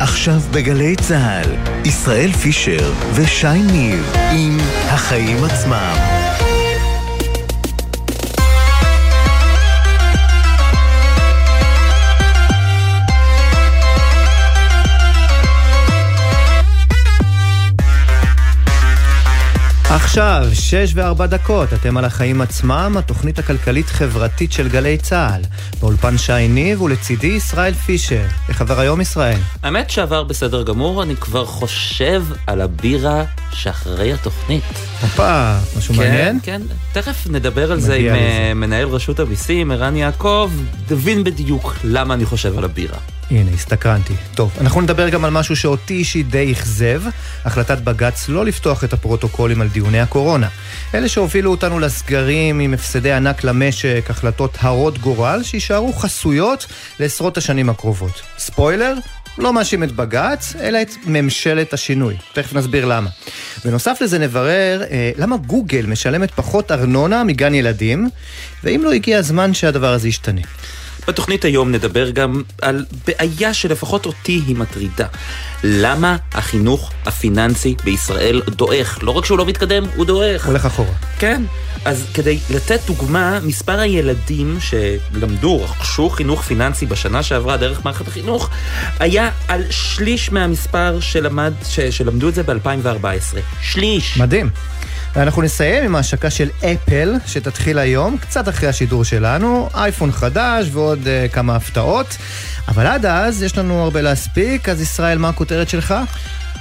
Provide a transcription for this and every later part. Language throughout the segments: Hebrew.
עכשיו בגלי צה"ל, ישראל פישר ושי ניב עם החיים עצמם. עכשיו, שש וארבע דקות, אתם על החיים עצמם, התוכנית הכלכלית-חברתית של גלי צה"ל. באולפן שי ניב ולצידי ישראל פישר. איך עבר היום ישראל? האמת שעבר בסדר גמור, אני כבר חושב על הבירה שאחרי התוכנית. הופה, משהו כן, מעניין? כן, תכף נדבר על זה עם לזה. אה, מנהל רשות המיסים, ערן יעקב, תבין בדיוק למה אני חושב על הבירה. הנה, הסתקרנתי. טוב, אנחנו נדבר גם על משהו שאותי אישית די אכזב, החלטת בג"ץ לא לפתוח את הפרוטוקולים על דיוני הקורונה. אלה שהובילו אותנו לסגרים עם הפסדי ענק למשק, החלטות הרות גורל, שיישארו חסויות לעשרות השנים הקרובות. ספוילר, לא מאשים את בג"ץ, אלא את ממשלת השינוי. תכף נסביר למה. בנוסף לזה נברר אה, למה גוגל משלמת פחות ארנונה מגן ילדים, ואם לא הגיע הזמן שהדבר הזה ישתנה. בתוכנית היום נדבר גם על בעיה שלפחות אותי היא מטרידה. למה החינוך הפיננסי בישראל דועך? לא רק שהוא לא מתקדם, הוא דועך. הולך אחורה. כן. אז כדי לתת דוגמה, מספר הילדים שלמדו, רכשו חינוך פיננסי בשנה שעברה דרך מערכת החינוך, היה על שליש מהמספר שלמד, ש, שלמדו את זה ב-2014. שליש. מדהים. ואנחנו נסיים עם ההשקה של אפל, שתתחיל היום, קצת אחרי השידור שלנו, אייפון חדש ועוד uh, כמה הפתעות. אבל עד אז יש לנו הרבה להספיק, אז ישראל, מה הכותרת שלך?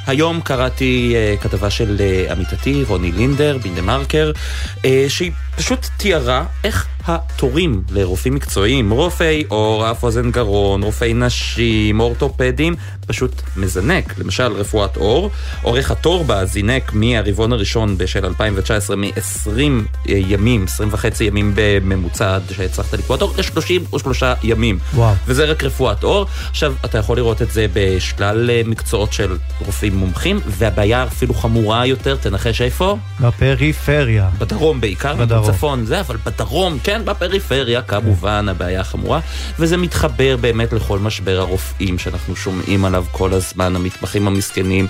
היום קראתי uh, כתבה של uh, עמיתתי, רוני לינדר, בדה מרקר, uh, שהיא פשוט תיארה איך התורים לרופאים מקצועיים, רופאי עור, אף אוזן גרון, רופאי נשים, אורתופדים, פשוט מזנק. למשל, רפואת עור, אורך התור בה זינק מהרבעון הראשון של 2019 מ-20 ימים, 20 וחצי ימים בממוצע עד שהצלחת לקבוע תור, ל-33 ימים. וואו. וזה רק רפואת עור. עכשיו, אתה יכול לראות את זה בשלל אה, מקצועות של רופאים מומחים, והבעיה אפילו חמורה יותר, תנחש איפה? בפריפריה. בדרום בעיקר, בדרום. בצפון זה, אבל בדרום, כן, בפריפריה, כמובן, הבעיה חמורה, וזה מתחבר באמת לכל משבר הרופאים שאנחנו שומעים עליו כל הזמן, המתמחים המסכנים.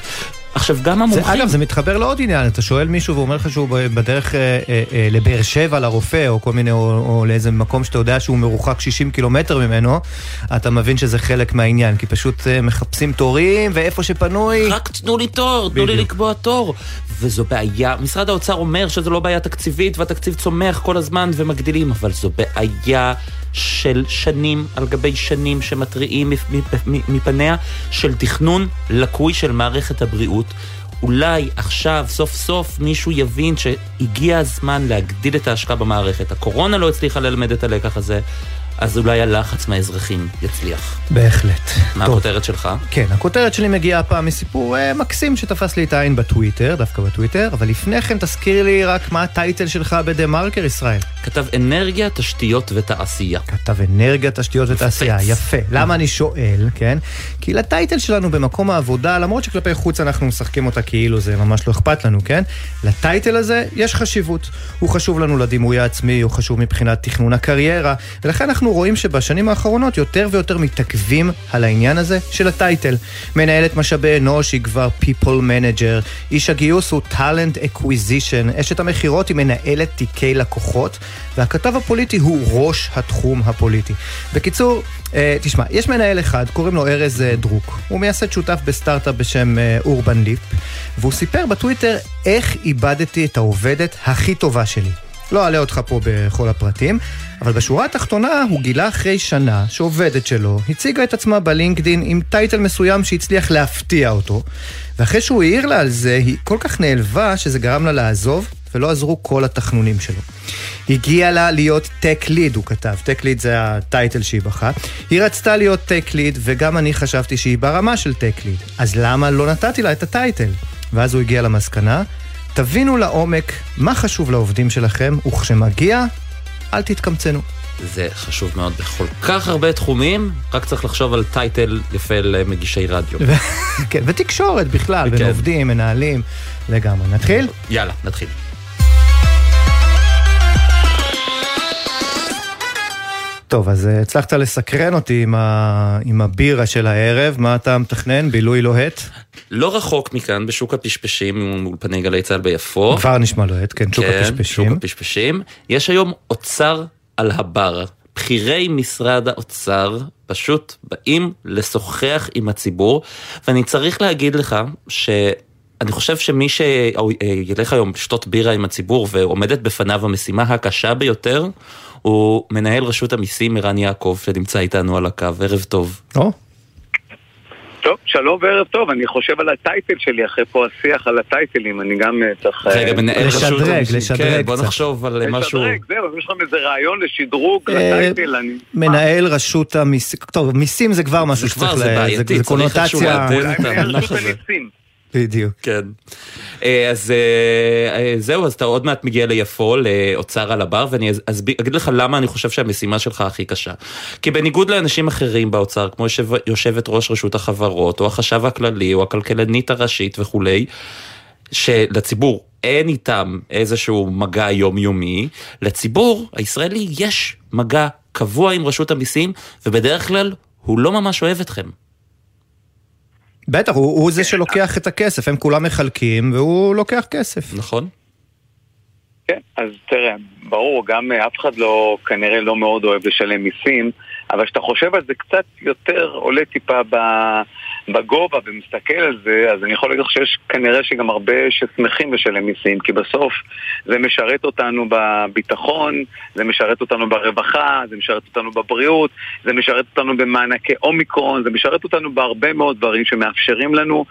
עכשיו, גם זה, המומחים... אגב, זה מתחבר לעוד עניין, אתה שואל מישהו ואומר לך שהוא בדרך אה, אה, אה, לבאר שבע לרופא, או כל מיני, או, או לאיזה מקום שאתה יודע שהוא מרוחק 60 קילומטר ממנו, אתה מבין שזה חלק מהעניין, כי פשוט אה, מחפשים תורים, ואיפה שפנוי... רק תנו לי תור, תנו לי. לקבוע תור. וזו בעיה, משרד האוצר אומר שזו לא בעיה תקציבית והתקציב צומח כל הזמן ומגדילים, אבל זו בעיה של שנים על גבי שנים שמתריעים מפ- מפ- מפ- מפניה של תכנון לקוי של מערכת הבריאות. אולי עכשיו, סוף סוף, מישהו יבין שהגיע הזמן להגדיל את ההשקעה במערכת. הקורונה לא הצליחה ללמד את הלקח הזה, אז אולי הלחץ מהאזרחים יצליח. בהחלט. מה טוב. הכותרת שלך? כן, הכותרת שלי מגיעה הפעם מסיפור אה, מקסים שתפס לי את העין בטוויטר, דווקא בטוויטר, אבל לפני כן תזכיר לי רק מה הטייטל שלך בדה מרקר, ישראל. כתב אנרגיה, תשתיות ותעשייה. כתב אנרגיה, תשתיות ותעשייה. יפה. למה אני שואל, כן? כי לטייטל שלנו במקום העבודה, למרות שכלפי חוץ אנחנו משחקים אותה כאילו זה ממש לא אכפת לנו, כן? לטייטל הזה יש חשיבות. הוא חשוב לנו לדימוי העצמי, הוא חשוב מבחינת תכנון הקריירה, ולכן אנחנו רואים שבשנים האחרונות יותר ויותר מתעכבים על העניין הזה של הטייטל. מנהלת משאבי אנוש היא כבר People Manager, איש הגיוס הוא Talent Acquisition, אשת המכירות היא מנהלת תיקי לקוחות, והכתב הפוליטי הוא ראש התחום הפוליטי. בקיצור, אה, תשמע, יש מנהל אחד, קוראים לו ארז אה, דרוק. הוא מייסד שותף בסטארט-אפ בשם אה, אורבן ליפ, והוא סיפר בטוויטר איך איבדתי את העובדת הכי טובה שלי. לא אעלה אותך פה בכל הפרטים, אבל בשורה התחתונה הוא גילה אחרי שנה שעובדת שלו הציגה את עצמה בלינקדין עם title מסוים שהצליח להפתיע אותו, ואחרי שהוא העיר לה על זה, היא כל כך נעלבה שזה גרם לה לעזוב, ולא עזרו כל התחנונים שלו. הגיע לה להיות tech lead, הוא כתב, tech lead זה ה title שהיא בחרה. היא רצתה להיות tech lead, וגם אני חשבתי שהיא ברמה של tech lead. אז למה לא נתתי לה את ה title? ואז הוא הגיע למסקנה, תבינו לעומק מה חשוב לעובדים שלכם, וכשמגיע, אל תתקמצנו. זה חשוב מאוד בכל כך הרבה תחומים, רק צריך לחשוב על טייטל יפה למגישי רדיו. כן, ותקשורת בכלל, בין. עובדים, מנהלים, לגמרי. נתחיל? יאללה, נתחיל. טוב, אז אה, הצלחת לסקרן אותי עם, ה... עם הבירה של הערב, מה אתה מתכנן? בילוי לוהט? לא רחוק מכאן, בשוק הפשפשים, אולפני גלי צה"ל ביפו. כבר נשמע לוהט, כן, שוק כן, הפשפשים. שוק הפשפשים. יש היום אוצר על הבר. בכירי משרד האוצר פשוט באים לשוחח עם הציבור, ואני צריך להגיד לך ש... אני חושב שמי שילך היום לשתות בירה עם הציבור ועומדת בפניו המשימה הקשה ביותר, הוא מנהל רשות המיסים ערן יעקב, שנמצא איתנו על הקו. ערב טוב. או, טוב, שלום וערב טוב, אני חושב על הטייטל שלי אחרי פה השיח על הטייטלים, אני גם אה, צריך... אה, רגע, מנהל רשות לשדרג. לשדרג כן, בוא קצת. נחשוב על משהו... לשדרג, זהו, אם יש לכם איזה רעיון לשדרוג אה, לטייטל, אני... מנהל רשות המיסים, טוב, מיסים זה כבר משהו זה כבר, שצריך, זה ל- בעייתי, זה צריך איכשהו. אולי מנהל רשות. המיסים. בדיוק. כן. אה, אז אה, אה, זהו, אז אתה עוד מעט מגיע ליפו, לאוצר על הבר, ואני אגיד לך למה אני חושב שהמשימה שלך הכי קשה. כי בניגוד לאנשים אחרים באוצר, כמו יושב, יושבת ראש רשות החברות, או החשב הכללי, או הכלכלנית הראשית וכולי, שלציבור אין איתם איזשהו מגע יומיומי, לציבור הישראלי יש מגע קבוע עם רשות המיסים, ובדרך כלל הוא לא ממש אוהב אתכם. בטח, הוא, הוא זה שלוקח את הכסף, הם כולם מחלקים, והוא לוקח כסף. נכון? כן, אז תראה, ברור, גם אה, אף אחד לא, כנראה לא מאוד אוהב לשלם מיסים, אבל כשאתה חושב על זה קצת יותר, עולה טיפה ב- בגובה ומסתכל על זה, אז אני יכול להגיד לך שיש כנראה שגם הרבה ששמחים לשלם מיסים, כי בסוף זה משרת אותנו בביטחון, זה משרת אותנו ברווחה, זה משרת אותנו בבריאות, זה משרת אותנו במענקי אומיקרון, זה משרת אותנו בהרבה מאוד דברים שמאפשרים לנו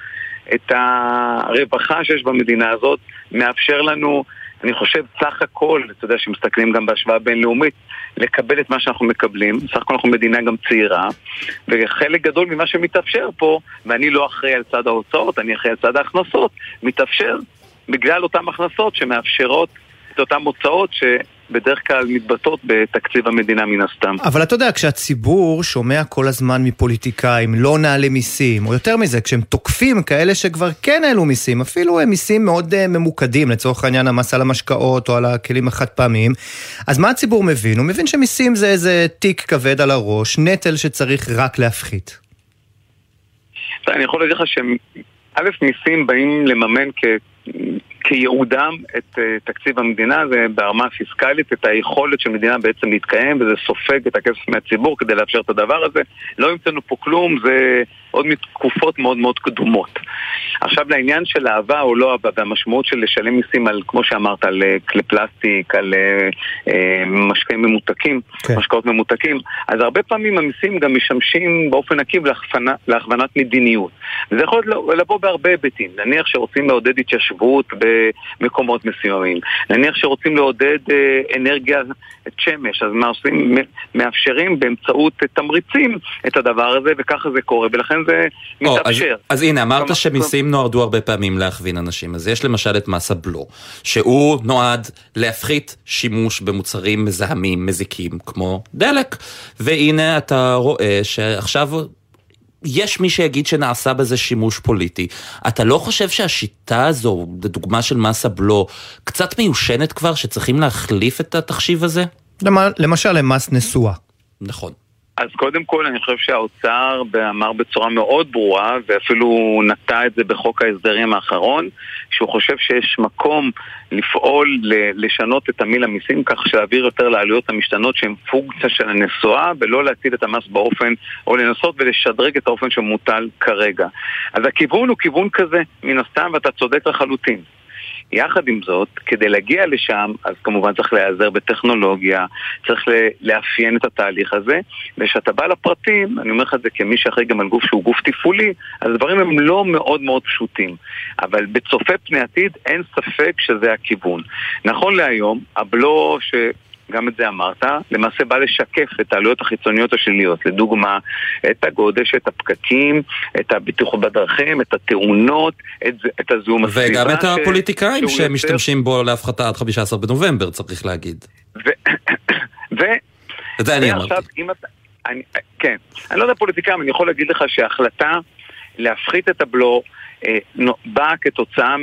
את הרווחה שיש במדינה הזאת, מאפשר לנו, אני חושב, סך הכל, אתה יודע, שמסתכלים גם בהשוואה בינלאומית, לקבל את מה שאנחנו מקבלים. סך הכל אנחנו מדינה גם צעירה, וחלק גדול ממה שמתאפשר פה, ואני לא אחראי על צד ההוצאות, אני אחראי על צד ההכנסות, מתאפשר בגלל אותן הכנסות שמאפשרות את אותן הוצאות שבדרך כלל מתבטאות בתקציב המדינה מן הסתם. אבל אתה יודע, כשהציבור שומע כל הזמן מפוליטיקאים, לא נעלה מיסים, או יותר מזה, כשהם תוקפים כאלה שכבר כן העלו מיסים, אפילו הם מיסים מאוד uh, ממוקדים, לצורך העניין המס על המשקאות או על הכלים החד פעמיים, אז מה הציבור מבין? הוא מבין שמיסים זה איזה תיק כבד על הראש, נטל שצריך רק להפחית. אני יכול להגיד לך שא', מיסים באים לממן כ... כייעודם את uh, תקציב המדינה, זה ברמה הפיסקלית, את היכולת של מדינה בעצם להתקיים, וזה סופג את הכסף מהציבור כדי לאפשר את הדבר הזה. לא המצאנו פה כלום, זה עוד מתקופות מאוד מאוד קדומות. עכשיו לעניין של אהבה או לא אהבה, והמשמעות של לשלם מיסים על, כמו שאמרת, על אה, כלי פלסטיק, על אה, אה, משקעים ממותקים, כן. משקאות ממותקים, אז הרבה פעמים המיסים גם משמשים באופן להכוונה, להכוונת מדיניות. וזה יכול להיות לבוא בהרבה היבטים. נניח שרוצים לעודד התיישבות במקומות מסוימים. נניח שרוצים לעודד אה, אנרגיית שמש, אז מה עושים? מאפשרים באמצעות תמריצים את הדבר הזה, וככה זה קורה, ולכן זה או, אז, מתאפשר. אז הנה, אמרת כלומר, שמיסים נועדו הרבה פעמים להכווין אנשים. אז יש למשל את מס הבלו, שהוא נועד להפחית שימוש במוצרים מזהמים, מזיקים, כמו דלק. והנה אתה רואה שעכשיו... יש מי שיגיד שנעשה בזה שימוש פוליטי. אתה לא חושב שהשיטה הזו, לדוגמה של מס הבלו, קצת מיושנת כבר, שצריכים להחליף את התחשיב הזה? למ- למשל למס נסועה. נכון. אז קודם כל אני חושב שהאוצר אמר בצורה מאוד ברורה ואפילו נטע את זה בחוק ההסדרים האחרון שהוא חושב שיש מקום לפעול, לשנות את תמיל המיסים כך שלהעביר יותר לעלויות המשתנות שהן פונקציה של הנסועה ולא להטיל את המס באופן או לנסות ולשדרג את האופן שמוטל כרגע. אז הכיוון הוא כיוון כזה מן הסתם ואתה צודק לחלוטין. יחד עם זאת, כדי להגיע לשם, אז כמובן צריך להיעזר בטכנולוגיה, צריך לאפיין את התהליך הזה, וכשאתה בא לפרטים, אני אומר לך את זה כמי שאחראי גם על גוף שהוא גוף תפעולי, אז הדברים הם לא מאוד מאוד פשוטים. אבל בצופה פני עתיד, אין ספק שזה הכיוון. נכון להיום, הבלו ש... גם את זה אמרת, למעשה בא לשקף את העלויות החיצוניות השליליות, לדוגמה, את הגודש, את הפקקים, את הבטיחות בדרכים, את התאונות, את, את הזיהום הסביבה. וגם את הפוליטיקאים ש... שמשתמשים בו להפחתה עד 15 בנובמבר, צריך להגיד. ו... ו... את זה אני אמרתי. אני... כן, אני לא יודע פוליטיקאים, אני יכול להגיד לך שההחלטה להפחית את הבלו באה כתוצאה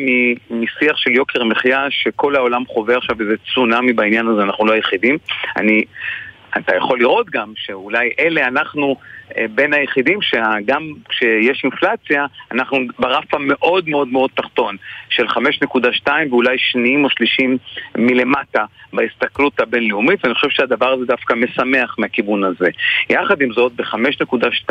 משיח של יוקר מחיה שכל העולם חווה עכשיו איזה צונאמי בעניין הזה, אנחנו לא היחידים. אני, אתה יכול לראות גם שאולי אלה אנחנו אה, בין היחידים שגם כשיש אינפלציה, אנחנו ברף המאוד מאוד מאוד תחתון של 5.2 ואולי שניים או שלישים מלמטה בהסתכלות הבינלאומית, ואני חושב שהדבר הזה דווקא משמח מהכיוון הזה. יחד עם זאת, ב-5.2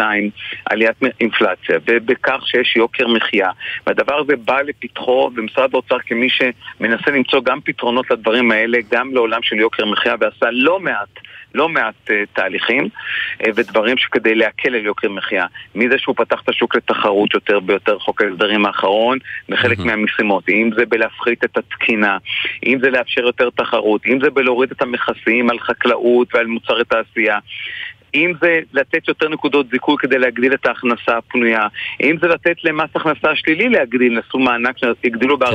עליית אינפלציה, ובכך שיש יוקר מחיה, והדבר הזה בא לפתחו, ומשרד האוצר כמי שמנסה למצוא גם פתרונות לדברים האלה, גם לעולם של יוקר מחיה, ועשה לא מעט לא מעט uh, תהליכים uh, ודברים שכדי להקל על יוקר מחיה. מזה שהוא פתח את השוק לתחרות יותר ביותר חוק ההסדרים האחרון בחלק. מהמשימות, אם זה בלהפחית את התקינה, אם זה לאפשר יותר תחרות, אם זה בלהוריד את המכסים על חקלאות ועל מוצרי תעשייה. אם זה לתת יותר נקודות זיכוי כדי להגדיל את ההכנסה הפנויה, אם זה לתת למס הכנסה שלילי להגדיל, נעשו מענק שהגדילו כן.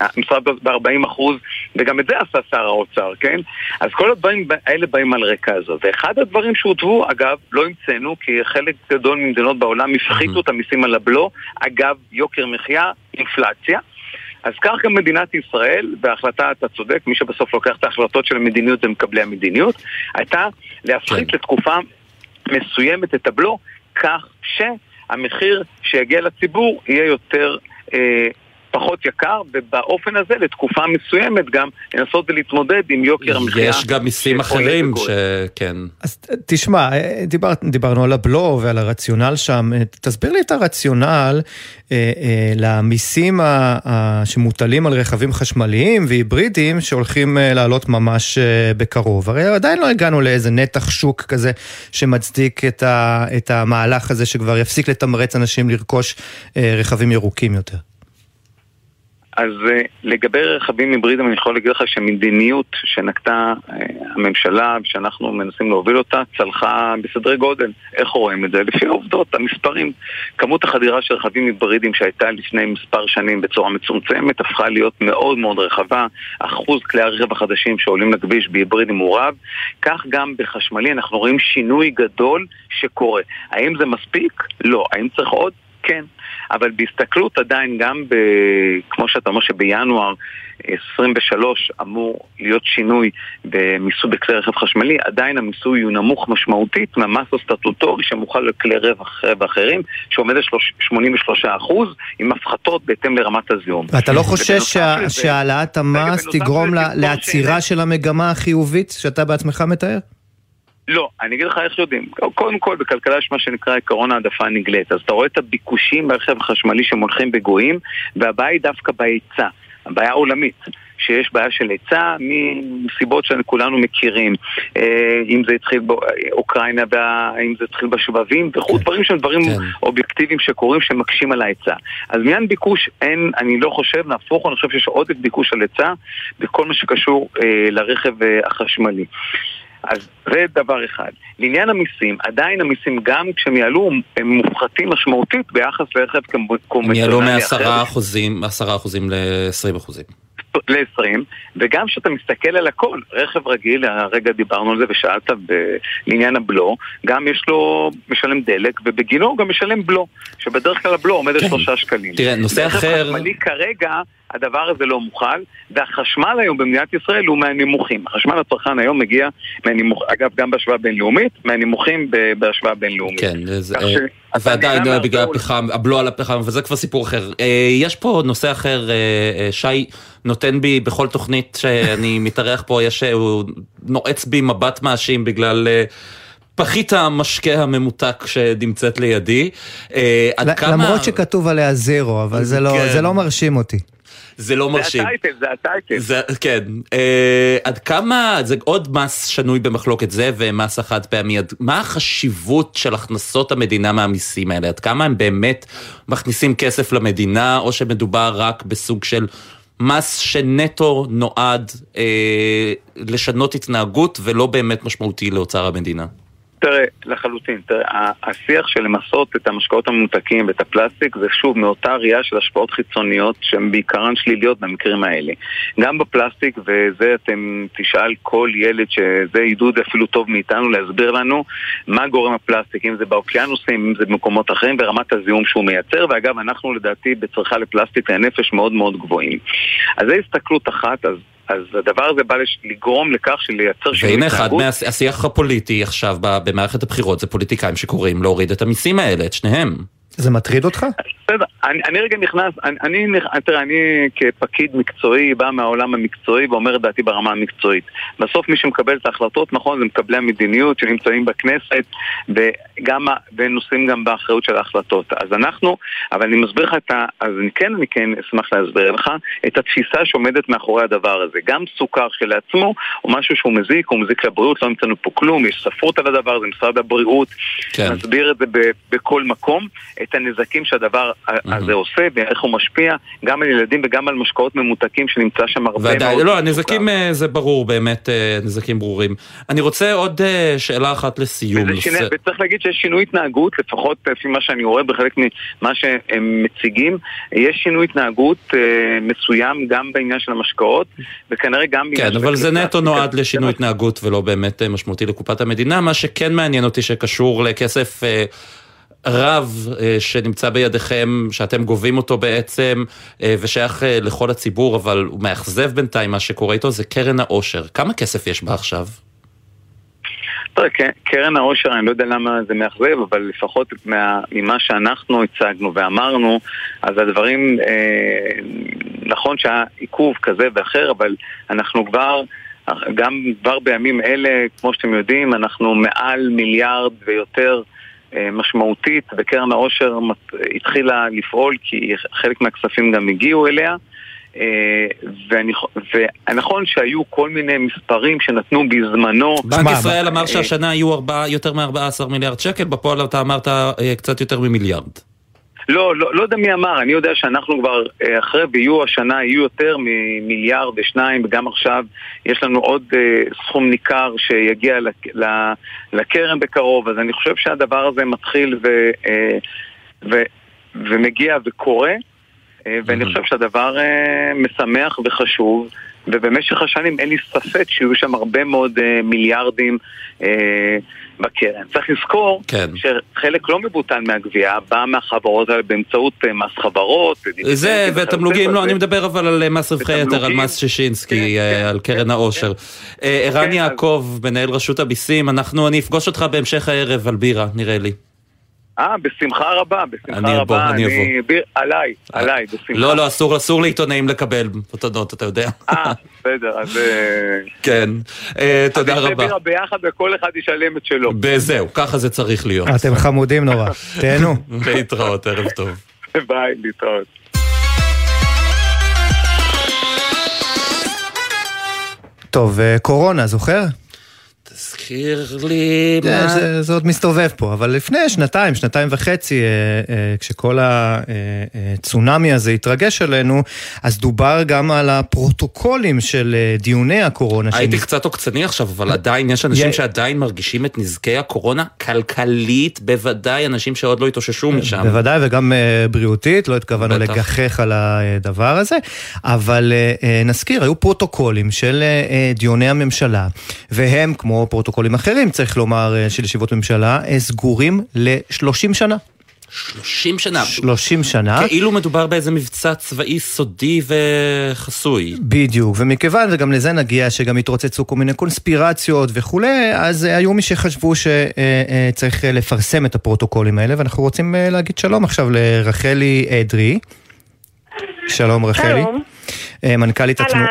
המשרד ב-40 אחוז, וגם את זה עשה שר האוצר, כן? אז כל הדברים האלה באים על רקע הזו. ואחד הדברים שהוטבו, אגב, לא המצאנו, כי חלק גדול ממדינות בעולם הפחיתו את המיסים על הבלו, אגב, יוקר מחיה, אינפלציה. אז כך גם מדינת ישראל, בהחלטה, אתה צודק, מי שבסוף לוקח את ההחלטות של המדיניות זה מקבלי המדיניות, הייתה להפחית כן. לתקופה מסוימת את הבלו, כך שהמחיר שיגיע לציבור יהיה יותר אה, פחות יקר, ובאופן הזה לתקופה מסוימת גם לנסות ולהתמודד עם יוקר המחיה. יש גם מיסים אחרים שכן. אז תשמע, דיבר, דיברנו על הבלו ועל הרציונל שם, תסביר לי את הרציונל אה, אה, למיסים ה, שמוטלים על רכבים חשמליים והיברידיים שהולכים אה, לעלות ממש אה, בקרוב. הרי עדיין לא הגענו לאיזה נתח שוק כזה שמצדיק את, ה, את המהלך הזה שכבר יפסיק לתמרץ אנשים לרכוש אה, רכבים ירוקים יותר. אז uh, לגבי רכבים היברידיים אני יכול להגיד לך שמדיניות שנקטה uh, הממשלה, שאנחנו מנסים להוביל אותה, צלחה בסדרי גודל. איך רואים את זה? לפי העובדות, המספרים. כמות החדירה של רכבים היברידיים שהייתה לפני מספר שנים בצורה מצומצמת, הפכה להיות מאוד מאוד רחבה. אחוז כלי הרכב החדשים שעולים לכביש בהיברידים הוא רב. כך גם בחשמלי אנחנו רואים שינוי גדול שקורה. האם זה מספיק? לא. האם צריך עוד? כן. אבל בהסתכלות עדיין גם, ב, כמו שאתה אומר שבינואר 23 אמור להיות שינוי במיסוי בכלי רכב חשמלי, עדיין המיסוי הוא נמוך משמעותית מהמס הסטטוטורי שמוכל לכלי רכב אחרים, שעומד על 83% עם הפחתות בהתאם לרמת הזיהום. ואתה לא חושש שהעלאת המס תגרום לעצירה של המגמה החיובית שאתה בעצמך מתאר? לא, אני אגיד לך איך יודעים. קודם כל, בכלכלה יש מה שנקרא עקרון העדפה הנגלית. אז אתה רואה את הביקושים ברכב החשמלי שהם הולכים בגויים, והבעיה היא דווקא בהיצע. הבעיה עולמית. שיש בעיה של היצע מסיבות שכולנו מכירים. אה, אם זה התחיל באוקראינה, אם זה התחיל בשבבים וכו', כן. דברים שהם דברים כן. אובייקטיביים שקורים שמקשים על ההיצע. אז מעניין ביקוש אין, אני לא חושב, נהפוך, אני חושב שיש עודף ביקוש על היצע בכל מה שקשור אה, לרכב אה, החשמלי. אז זה דבר אחד. לעניין המיסים, עדיין המיסים גם כשהם יעלו הם מופחתים משמעותית ביחס לרכב קונבנציונלי אחר. הם יעלו מ-10% אחוזים, אחוזים ל-20%. אחוזים. ל-20, וגם כשאתה מסתכל על הכל, רכב רגיל, הרגע דיברנו על זה ושאלת לעניין הבלו, גם יש לו, משלם דלק, ובגינו הוא גם משלם בלו, שבדרך כלל הבלו עומד על כן. שלושה שקלים. תראה, נושא אחר... רכב חשמלי כרגע... הדבר הזה לא מוכל, והחשמל היום במדינת ישראל הוא מהנמוכים. החשמל לצרכן היום מגיע, מהנמוך, אגב, גם בהשוואה בינלאומית, מהנמוכים בהשוואה בינלאומית. כן, זה... ועדיין בגלל הפחם, הבלו על הפחם, וזה כבר סיפור אחר. אה, יש פה נושא אחר, אה, אה, שי נותן בי בכל תוכנית שאני מתארח פה, יש, הוא נועץ בי מבט מאשים בגלל... פחית המשקה הממותק שנמצאת לידי. עד כמה... למרות שכתוב עליה זרו, אבל זה לא, כן. זה לא מרשים אותי. זה לא מרשים. זה הטייטל, זה הטייטל. זה, כן. אה, עד כמה, זה עוד מס שנוי במחלוקת זה ומס החד פעמי, עד, מה החשיבות של הכנסות המדינה מהמיסים האלה? עד כמה הם באמת מכניסים כסף למדינה, או שמדובר רק בסוג של מס שנטו נועד אה, לשנות התנהגות ולא באמת משמעותי לאוצר המדינה? תראה, לחלוטין, תראה, השיח של למסות את המשקאות הממותקים ואת הפלסטיק זה שוב מאותה ראייה של השפעות חיצוניות שהן בעיקרן שליליות במקרים האלה. גם בפלסטיק, וזה אתם תשאל כל ילד שזה עידוד אפילו טוב מאיתנו להסביר לנו מה גורם הפלסטיק, אם זה באוקיינוסים, אם זה במקומות אחרים, ורמת הזיהום שהוא מייצר, ואגב, אנחנו לדעתי בצריכה לפלסטיק לנפש מאוד מאוד גבוהים. אז זו הסתכלות אחת, אז אז הדבר הזה בא. לגרום לכך שלייצר שינוי. והנה אחד מהשיח הפוליטי עכשיו במערכת הבחירות זה פוליטיקאים שקוראים להוריד את המיסים האלה, את שניהם. זה מטריד אותך? בסדר, אני, אני רגע נכנס, אני, אני, תראה, אני כפקיד מקצועי בא מהעולם המקצועי ואומר את דעתי ברמה המקצועית. בסוף מי שמקבל את ההחלטות, נכון, זה מקבלי המדיניות שנמצאים בכנסת וגם, ונושאים גם באחריות של ההחלטות. אז אנחנו, אבל אני מסביר לך את ה... אז אני כן, אני כן אשמח להסביר לך את התפיסה שעומדת מאחורי הדבר הזה. גם סוכר כשלעצמו הוא משהו שהוא מזיק, הוא מזיק לבריאות, לא המצאנו פה כלום, יש ספרות על הדבר הזה, משרד הבריאות כן. מסביר את זה בכל מקום. את הנזקים שהדבר הזה עושה ואיך הוא משפיע גם על ילדים וגם על משקאות ממותקים שנמצא שם הרבה ודאי, מאוד. לא, הנזקים אה, זה ברור, באמת אה, נזקים ברורים. אני רוצה עוד אה, שאלה אחת לסיום. שיני, וצריך להגיד שיש שינוי התנהגות, לפחות לפי מה שאני רואה בחלק ממה שהם מציגים, יש שינוי התנהגות מסוים גם בעניין של המשקאות, וכנראה גם כן, אבל זה נטו נועד לשינוי התנהגות ולא באמת משמעותי לקופת המדינה. מה שכן מעניין אותי שקשור לכסף... רב אה, שנמצא בידיכם, שאתם גובים אותו בעצם, אה, ושייך אה, לכל הציבור, אבל הוא מאכזב בינתיים מה שקורה איתו, זה קרן העושר. כמה כסף יש בה עכשיו? תראה, קרן העושר, אני לא יודע למה זה מאכזב, אבל לפחות מה, ממה שאנחנו הצגנו ואמרנו, אז הדברים, אה, נכון שהיה עיכוב כזה ואחר, אבל אנחנו כבר, גם כבר בימים אלה, כמו שאתם יודעים, אנחנו מעל מיליארד ויותר משמעותית, וקרן העושר התחילה לפעול כי חלק מהכספים גם הגיעו אליה. אה, ונכון שהיו כל מיני מספרים שנתנו בזמנו. בנק ישראל אמר שהשנה היו יותר מ-14 מיליארד שקל, בפועל אתה אמרת אה, קצת יותר ממיליארד. לא, לא, לא יודע מי אמר, אני יודע שאנחנו כבר אה, אחרי ויהיו השנה, יהיו יותר ממיליארד ושניים, וגם עכשיו יש לנו עוד אה, סכום ניכר שיגיע לק, לקרן בקרוב, אז אני חושב שהדבר הזה מתחיל ו, אה, ו, ומגיע וקורה, אה, ואני חושב שהדבר אה, משמח וחשוב. ובמשך השנים אין לי ספק שיהיו שם הרבה מאוד אה, מיליארדים אה, בקרן. צריך לזכור כן. שחלק לא מבוטל מהגבייה בא מהחברות האלה באמצעות אה, מס חברות. זה ותמלוגים, לא, אני מדבר אבל על אה, מס רווחי יתר, על מס שישינסקי, כן, אה, כן, על קרן כן, העושר. ערן יעקב, מנהל רשות הביסים, אנחנו, אני אפגוש אותך בהמשך הערב על בירה, נראה לי. אה, בשמחה רבה, בשמחה אני רבה. בוא, אני אבוא. ביר, עליי, עליי, בשמחה. לא, לא, אסור, אסור לעיתונאים לקבל מתנות, אתה יודע. אה, בסדר, אז... אה, כן, אה, תודה רבה. אז בירה ביחד וכל אחד ישלם את שלו. וזהו, ככה זה צריך להיות. אתם חמודים נורא, תהנו. להתראות, ערב טוב. ביי, להתראות. טוב, אה, קורונה, זוכר? תזכיר לי זה, מה... זה, זה עוד מסתובב פה, אבל לפני שנתיים, שנתיים וחצי, אה, אה, כשכל הצונאמי הזה התרגש עלינו, אז דובר גם על הפרוטוקולים של אה, דיוני הקורונה. הייתי שנ... קצת עוקצני עכשיו, אבל עדיין יש אנשים שעדיין מרגישים את נזקי הקורונה כלכלית, בוודאי אנשים שעוד לא התאוששו משם. בוודאי, וגם בריאותית, לא התכוונו לגחך על הדבר הזה, אבל נזכיר, היו פרוטוקולים של דיוני הממשלה, והם, כמו פרוטוקולים אחרים, צריך לומר, אה, של ישיבות ממשלה, אה, סגורים ל-30 שנה. 30 שנה. 30 שנה. כאילו מדובר באיזה מבצע צבאי סודי וחסוי. בדיוק, ומכיוון, וגם לזה נגיע, שגם התרוצצו כל מיני קונספירציות וכולי, אז אה, היו מי שחשבו שצריך לפרסם את הפרוטוקולים האלה, ואנחנו רוצים להגיד שלום עכשיו לרחלי אדרי. שלום רחלי. שלום. מנכ"לית התנועה.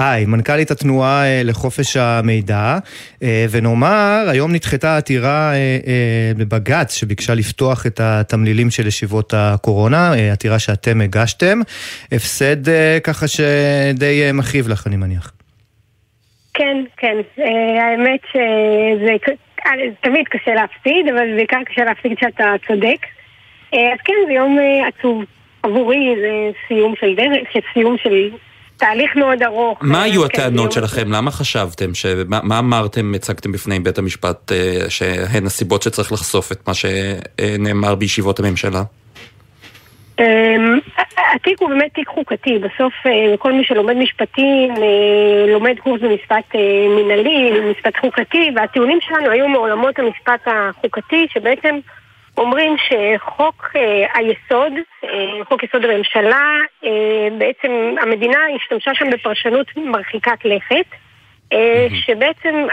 היי, מנכ"לית התנועה אה, לחופש המידע, אה, ונאמר, היום נדחתה עתירה אה, בבג"ץ שביקשה לפתוח את התמלילים של ישיבות הקורונה, עתירה שאתם הגשתם. הפסד ככה שדי מכאיב לך, אני מניח. כן, כן. האמת שזה תמיד קשה להפסיד, אבל בעיקר קשה להפסיד כשאתה צודק. אז כן, זה יום עצוב. עבורי זה סיום של דרך, סיום של תהליך מאוד ארוך. מה היו כן, הטענות שלכם? למה חשבתם? מה אמרתם, הצגתם בפני בית המשפט אה, שהן הסיבות שצריך לחשוף את מה שנאמר בישיבות הממשלה? אמ, התיק הוא באמת תיק חוקתי, בסוף אה, כל מי שלומד משפטים אה, לומד קורס במשפט מנהלי, משפט חוקתי, והטיעונים שלנו היו מעולמות המשפט החוקתי שבעצם אומרים שחוק אה, היסוד, אה, חוק יסוד הממשלה, אה, בעצם המדינה השתמשה שם בפרשנות מרחיקת לכת, שבעצם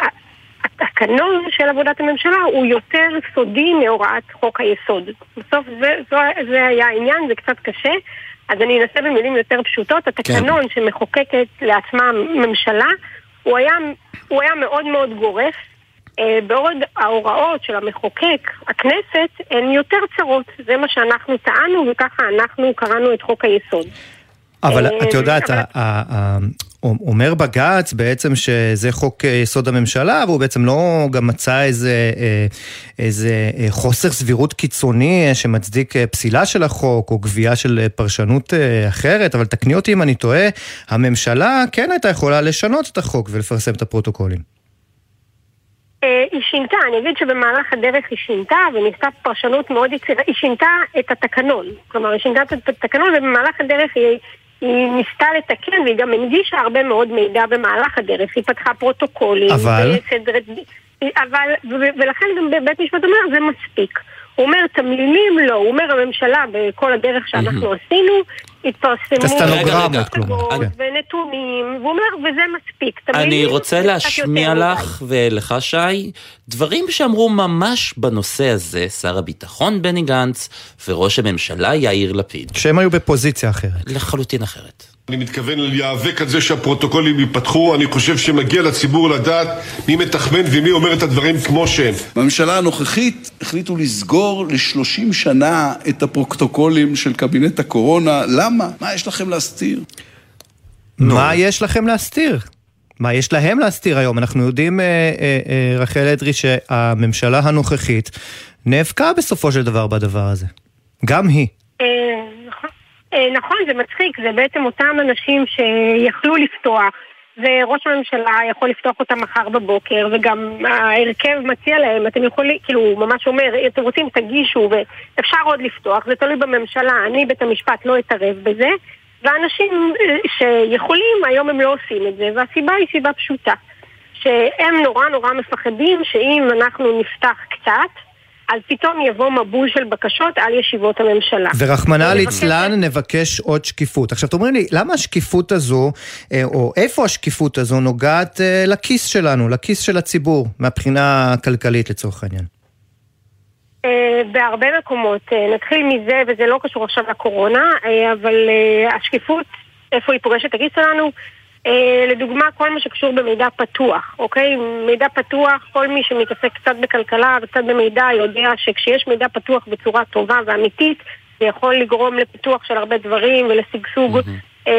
התקנון של עבודת הממשלה הוא יותר סודי מהוראת חוק היסוד. בסוף זה, זה, זה היה העניין, זה קצת קשה, אז אני אנסה במילים יותר פשוטות. התקנון כן. שמחוקקת לעצמה ממשלה, הוא היה, הוא היה מאוד מאוד גורף. אה, בעוד ההוראות של המחוקק, הכנסת, הן יותר צרות. זה מה שאנחנו טענו, וככה אנחנו קראנו את חוק היסוד. אבל אה, את יודעת, אומר בג"ץ בעצם שזה חוק יסוד הממשלה, והוא בעצם לא גם מצא איזה, אה, איזה חוסר סבירות קיצוני שמצדיק פסילה של החוק, או גבייה של פרשנות אחרת, אבל תקני אותי אם אני טועה, הממשלה כן הייתה יכולה לשנות את החוק ולפרסם את הפרוטוקולים. אה, היא שינתה, אני אגיד שבמהלך הדרך היא שינתה וניסתה פרשנות מאוד יצירה, היא שינתה את התקנון. כלומר, היא שינתה את התקנון ובמהלך הדרך היא, היא ניסתה לתקן והיא גם הנגישה הרבה מאוד מידע במהלך הדרך. היא פתחה פרוטוקולים. אבל? וסדר, אבל, ולכן גם בית משפט אומר, זה מספיק. הוא אומר, תמלילים לא, הוא אומר, הממשלה בכל הדרך שאנחנו עשינו, התפרסמו... את הסטנוגרמות, כלומר. כן. ונתונים, והוא אומר, וזה מספיק. אני רוצה להשמיע לך ולך, שי, דברים שאמרו ממש בנושא הזה שר הביטחון בני גנץ וראש הממשלה יאיר לפיד. שהם היו בפוזיציה אחרת. לחלוטין אחרת. אני מתכוון להיאבק על זה שהפרוטוקולים ייפתחו, אני חושב שמגיע לציבור לדעת מי מתחמן ומי אומר את הדברים כמו שהם. בממשלה הנוכחית החליטו לסגור ל-30 שנה את הפרוטוקולים של קבינט הקורונה. למה? מה יש לכם להסתיר? מה יש לכם להסתיר? מה יש להם להסתיר היום? אנחנו יודעים, אה, אה, אה, רחל אדרי, שהממשלה הנוכחית נאבקה בסופו של דבר בדבר הזה. גם היא. אה, נכון, זה מצחיק, זה בעצם אותם אנשים שיכלו לפתוח, וראש הממשלה יכול לפתוח אותם מחר בבוקר, וגם ההרכב מציע להם, אתם יכולים, כאילו, הוא ממש אומר, אתם רוצים, תגישו, ואפשר עוד לפתוח, זה תלוי בממשלה, אני, בית המשפט, לא אתערב בזה, ואנשים אה, שיכולים, היום הם לא עושים את זה, והסיבה היא סיבה פשוטה, שהם נורא נורא מפחדים שאם אנחנו נפתח קצת, אז פתאום יבוא מבול של בקשות על ישיבות הממשלה. ורחמנא ליצלן נבקש עוד שקיפות. עכשיו, תאמרי לי, למה השקיפות הזו, אה, או איפה השקיפות הזו נוגעת אה, לכיס שלנו, לכיס של הציבור, מהבחינה הכלכלית לצורך העניין? אה, בהרבה מקומות. נתחיל מזה, וזה לא קשור עכשיו לקורונה, אבל השקיפות, איפה היא פוגשת את הכיס שלנו? אה, לדוגמה, כל מה שקשור במידע פתוח, אוקיי? מידע פתוח, כל מי שמתעסק קצת בכלכלה וקצת במידע יודע שכשיש מידע פתוח בצורה טובה ואמיתית, זה יכול לגרום לפיתוח של הרבה דברים ולשגשוג mm-hmm.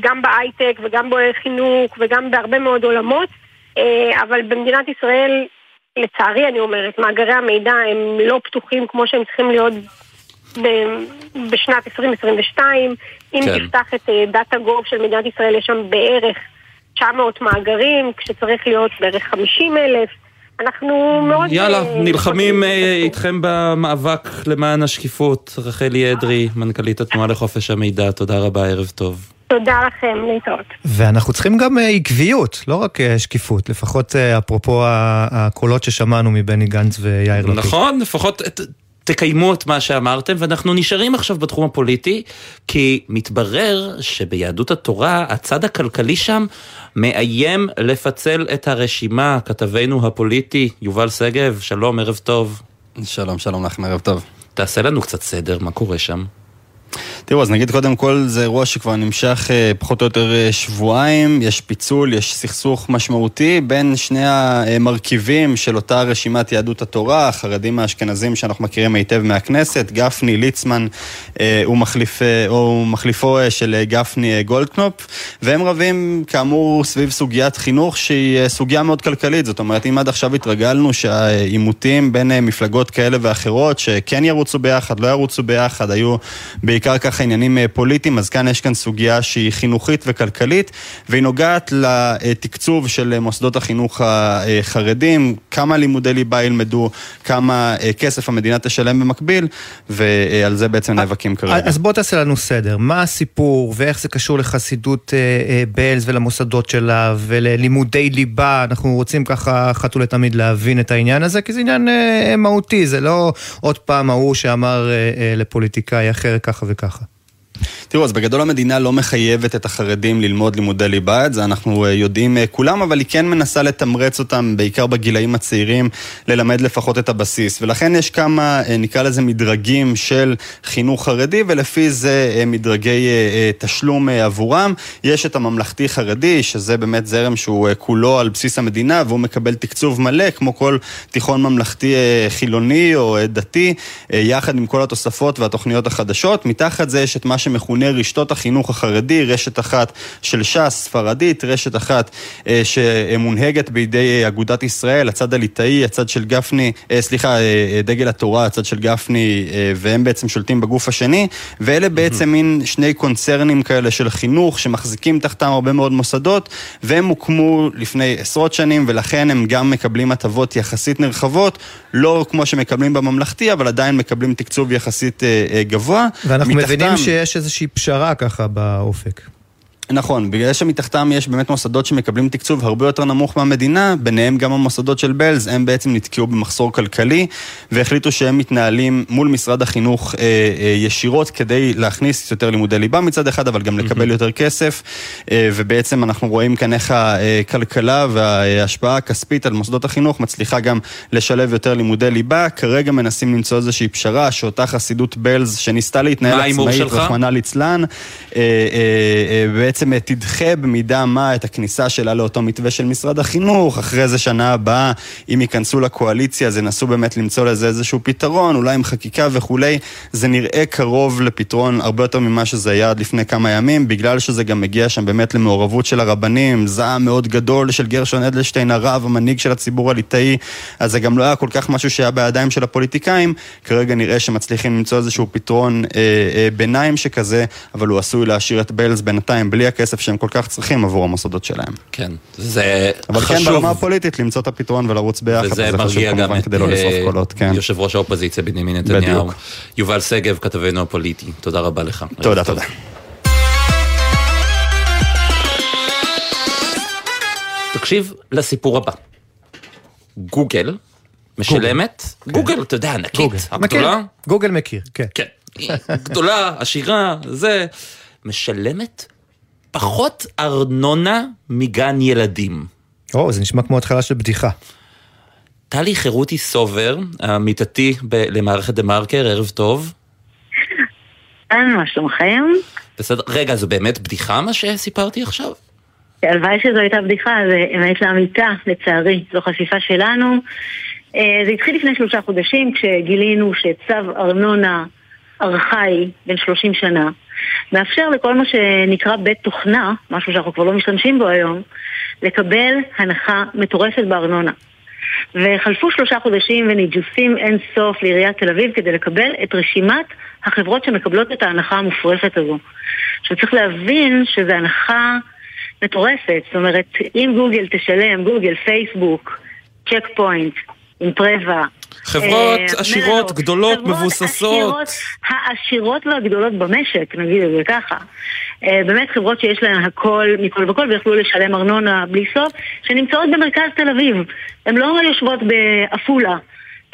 גם בהייטק וגם בחינוך וגם בהרבה מאוד עולמות, אה, אבל במדינת ישראל, לצערי אני אומרת, מאגרי המידע הם לא פתוחים כמו שהם צריכים להיות בשנת 2022. אם כן. תפתח את דאטה אה, גוב של מדינת ישראל, יש שם בערך 900 מאגרים, כשצריך להיות בערך 50 אלף. אנחנו מאוד... יאללה, uh, נלחמים uh, איתכם במאבק למען השקיפות. רחלי אדרי, מנכ"לית התנועה לחופש המידע, תודה רבה, ערב טוב. תודה לכם, להתראות. ואנחנו צריכים גם עקביות, לא רק שקיפות, לפחות אפרופו הקולות ששמענו מבני גנץ ויאיר לפיד. נכון, לפחות תקיימו את מה שאמרתם, ואנחנו נשארים עכשיו בתחום הפוליטי, כי מתברר שביהדות התורה, הצד הכלכלי שם מאיים לפצל את הרשימה. כתבנו הפוליטי, יובל שגב, שלום, ערב טוב. שלום, שלום לכם, ערב טוב. תעשה לנו קצת סדר, מה קורה שם? תראו, אז נגיד קודם כל, זה אירוע שכבר נמשך אה, פחות או יותר אה, שבועיים, יש פיצול, יש סכסוך משמעותי בין שני המרכיבים של אותה רשימת יהדות התורה, החרדים האשכנזים שאנחנו מכירים היטב מהכנסת, גפני, ליצמן, אה, הוא, מחליף, הוא מחליפו של גפני גולדקנופ, והם רבים כאמור סביב סוגיית חינוך שהיא סוגיה מאוד כלכלית, זאת אומרת, אם עד עכשיו התרגלנו שהעימותים בין מפלגות כאלה ואחרות, שכן ירוצו ביחד, לא ירוצו ביחד, היו בעיקר ככה עניינים פוליטיים, אז כאן יש כאן סוגיה שהיא חינוכית וכלכלית, והיא נוגעת לתקצוב של מוסדות החינוך החרדים, כמה לימודי ליבה ילמדו, כמה כסף המדינה תשלם במקביל, ועל זה בעצם נאבקים כרגע. אז בוא תעשה לנו סדר, מה הסיפור ואיך זה קשור לחסידות בלז ולמוסדות שלה וללימודי ליבה, אנחנו רוצים ככה אחת ולתמיד להבין את העניין הזה, כי זה עניין מהותי, זה לא עוד פעם ההוא שאמר לפוליטיקאי אחר ככה וככה. תראו, אז בגדול המדינה לא מחייבת את החרדים ללמוד לימודי ליבה, את זה אנחנו אה, יודעים אה, כולם, אבל היא כן מנסה לתמרץ אותם, בעיקר בגילאים הצעירים, ללמד לפחות את הבסיס. ולכן יש כמה, אה, נקרא לזה מדרגים של חינוך חרדי, ולפי זה מדרגי תשלום עבורם. יש את הממלכתי חרדי, שזה באמת זרם שהוא כולו על בסיס המדינה, והוא מקבל תקצוב מלא, כמו כל תיכון ממלכתי חילוני או דתי, יחד עם כל התוספות והתוכניות החדשות. מתחת זה יש את מה שמכונה רשתות החינוך החרדי, רשת אחת של ש"ס, ספרדית, רשת אחת אה, שמונהגת בידי אה, אגודת ישראל, הצד הליטאי, הצד של גפני, אה, סליחה, אה, אה, דגל התורה, הצד של גפני, אה, והם בעצם שולטים בגוף השני, ואלה בעצם מין שני קונצרנים כאלה של חינוך שמחזיקים תחתם הרבה מאוד מוסדות, והם הוקמו לפני עשרות שנים, ולכן הם גם מקבלים הטבות יחסית נרחבות, לא כמו שמקבלים בממלכתי, אבל עדיין מקבלים תקצוב יחסית אה, אה, גבוה. ואנחנו מתחתם... מבינים שיש איזושהי פשרה ככה באופק. נכון, בגלל שמתחתם יש באמת מוסדות שמקבלים תקצוב הרבה יותר נמוך מהמדינה, ביניהם גם המוסדות של בלז, הם בעצם נתקעו במחסור כלכלי, והחליטו שהם מתנהלים מול משרד החינוך אה, אה, ישירות כדי להכניס יותר לימודי ליבה מצד אחד, אבל גם לקבל יותר כסף, אה, ובעצם אנחנו רואים כאן איך הכלכלה וההשפעה הכספית על מוסדות החינוך מצליחה גם לשלב יותר לימודי ליבה. כרגע מנסים למצוא איזושהי פשרה שאותה חסידות בלז שניסתה להתנהל עצמאית, רחמנא ליצלן, אה, אה, אה, בעצם אה, תדחה במידה מה את הכניסה שלה לאותו מתווה של משרד החינוך, אחרי זה שנה הבאה, אם ייכנסו לקואליציה, אז ינסו באמת למצוא לזה איזשהו פתרון, אולי עם חקיקה וכולי, זה נראה קרוב לפתרון הרבה יותר ממה שזה היה עד לפני כמה ימים, בגלל שזה גם מגיע שם באמת למעורבות של הרבנים, זעם מאוד גדול של גרשון אדלשטיין, הרב, המנהיג של הציבור הליטאי, אז זה גם לא היה כל כך משהו שהיה בידיים של הפוליטיקאים, כרגע נראה שמצליחים למצוא איזשהו פתרון אה, אה, ביניים שכזה, אבל הוא עשוי להשאיר את ביילס בינתיים בלי הכסף שהם כל כך צריכים עבור המוסדות שלהם. כן, זה אבל חשוב. אבל כן, ברמה הפוליטית, למצוא את הפתרון ולרוץ ביחד, וזה מרגיע גם את כדי לא לשרוף אה, קולות, כן. יושב ראש האופוזיציה בנימין נתניהו. בדיוק. יובל שגב, כתבנו הפוליטי, תודה רבה לך. תודה, תודה. תקשיב לסיפור הבא. גוגל משלמת, גוגל, אתה יודע, ענקית, הגדולה. גוגל מכיר, כן. כן. גדולה, עשירה, זה. משלמת פחות ארנונה מגן ילדים. או, זה נשמע כמו התחלה של בדיחה. טלי חירותי סובר, עמיתתי למערכת דה מרקר, ערב טוב. אין, מה שלומכם? בסדר, רגע, זו באמת בדיחה מה שסיפרתי עכשיו? הלוואי שזו הייתה בדיחה, זה אמת לאמיתה, לצערי, זו חשיפה שלנו. אה, זה התחיל לפני שלושה חודשים כשגילינו שצו ארנונה ארכאי בן 30 שנה מאפשר לכל מה שנקרא בית תוכנה, משהו שאנחנו כבר לא משתמשים בו היום, לקבל הנחה מטורפת בארנונה. וחלפו שלושה חודשים וניג'וסים אין סוף לעיריית תל אביב כדי לקבל את רשימת החברות שמקבלות את ההנחה המופרפת הזו. עכשיו צריך להבין שזו הנחה מטורפת, זאת אומרת, אם גוגל תשלם, גוגל, פייסבוק, צ'ק פוינט, אימפרבה, חברות אה, עשירות, גדולות, מבוססות. העשירות והגדולות במשק, נגיד את זה ככה. אה, באמת חברות שיש להן הכל מכל וכל ויכלו לשלם ארנונה בלי סוף, שנמצאות במרכז תל אביב. הן לא יושבות בעפולה.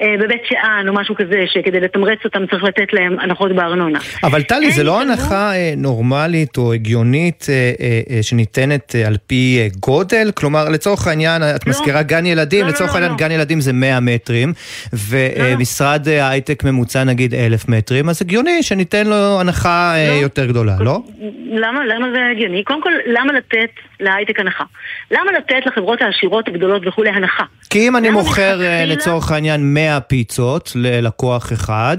אה, בבית שאן או משהו כזה, שכדי לתמרץ אותם צריך לתת להם הנחות בארנונה. אבל טלי, זה לא הנחה אה, נורמלית או הגיונית אה, שניתנת על פי גודל? כלומר, לצורך העניין, את לא. מזכירה גן ילדים, לא, לא לצורך העניין גן ילדים זה 100 מטרים, ומשרד הייטק ממוצע נגיד 1,000 מטרים, אז הגיוני שניתן לו הנחה יותר גדולה, לא? למה? למה זה הגיוני? קודם כל, למה לתת להייטק הנחה? למה לתת לחברות העשירות הגדולות וכולי הנחה? כי אם אני מוכר לצורך העניין 100 פיצות ללקוח אחד,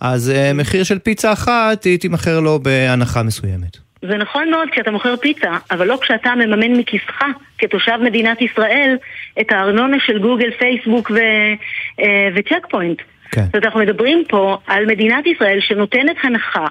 אז uh, מחיר של פיצה אחת היא תימכר לו בהנחה מסוימת. זה נכון מאוד כשאתה מוכר פיצה, אבל לא כשאתה מממן מכיסך, כתושב מדינת ישראל, את הארנונה של גוגל, פייסבוק ו- uh, וצ'ק פוינט. כן. זאת אומרת, אנחנו מדברים פה על מדינת ישראל שנותנת הנחה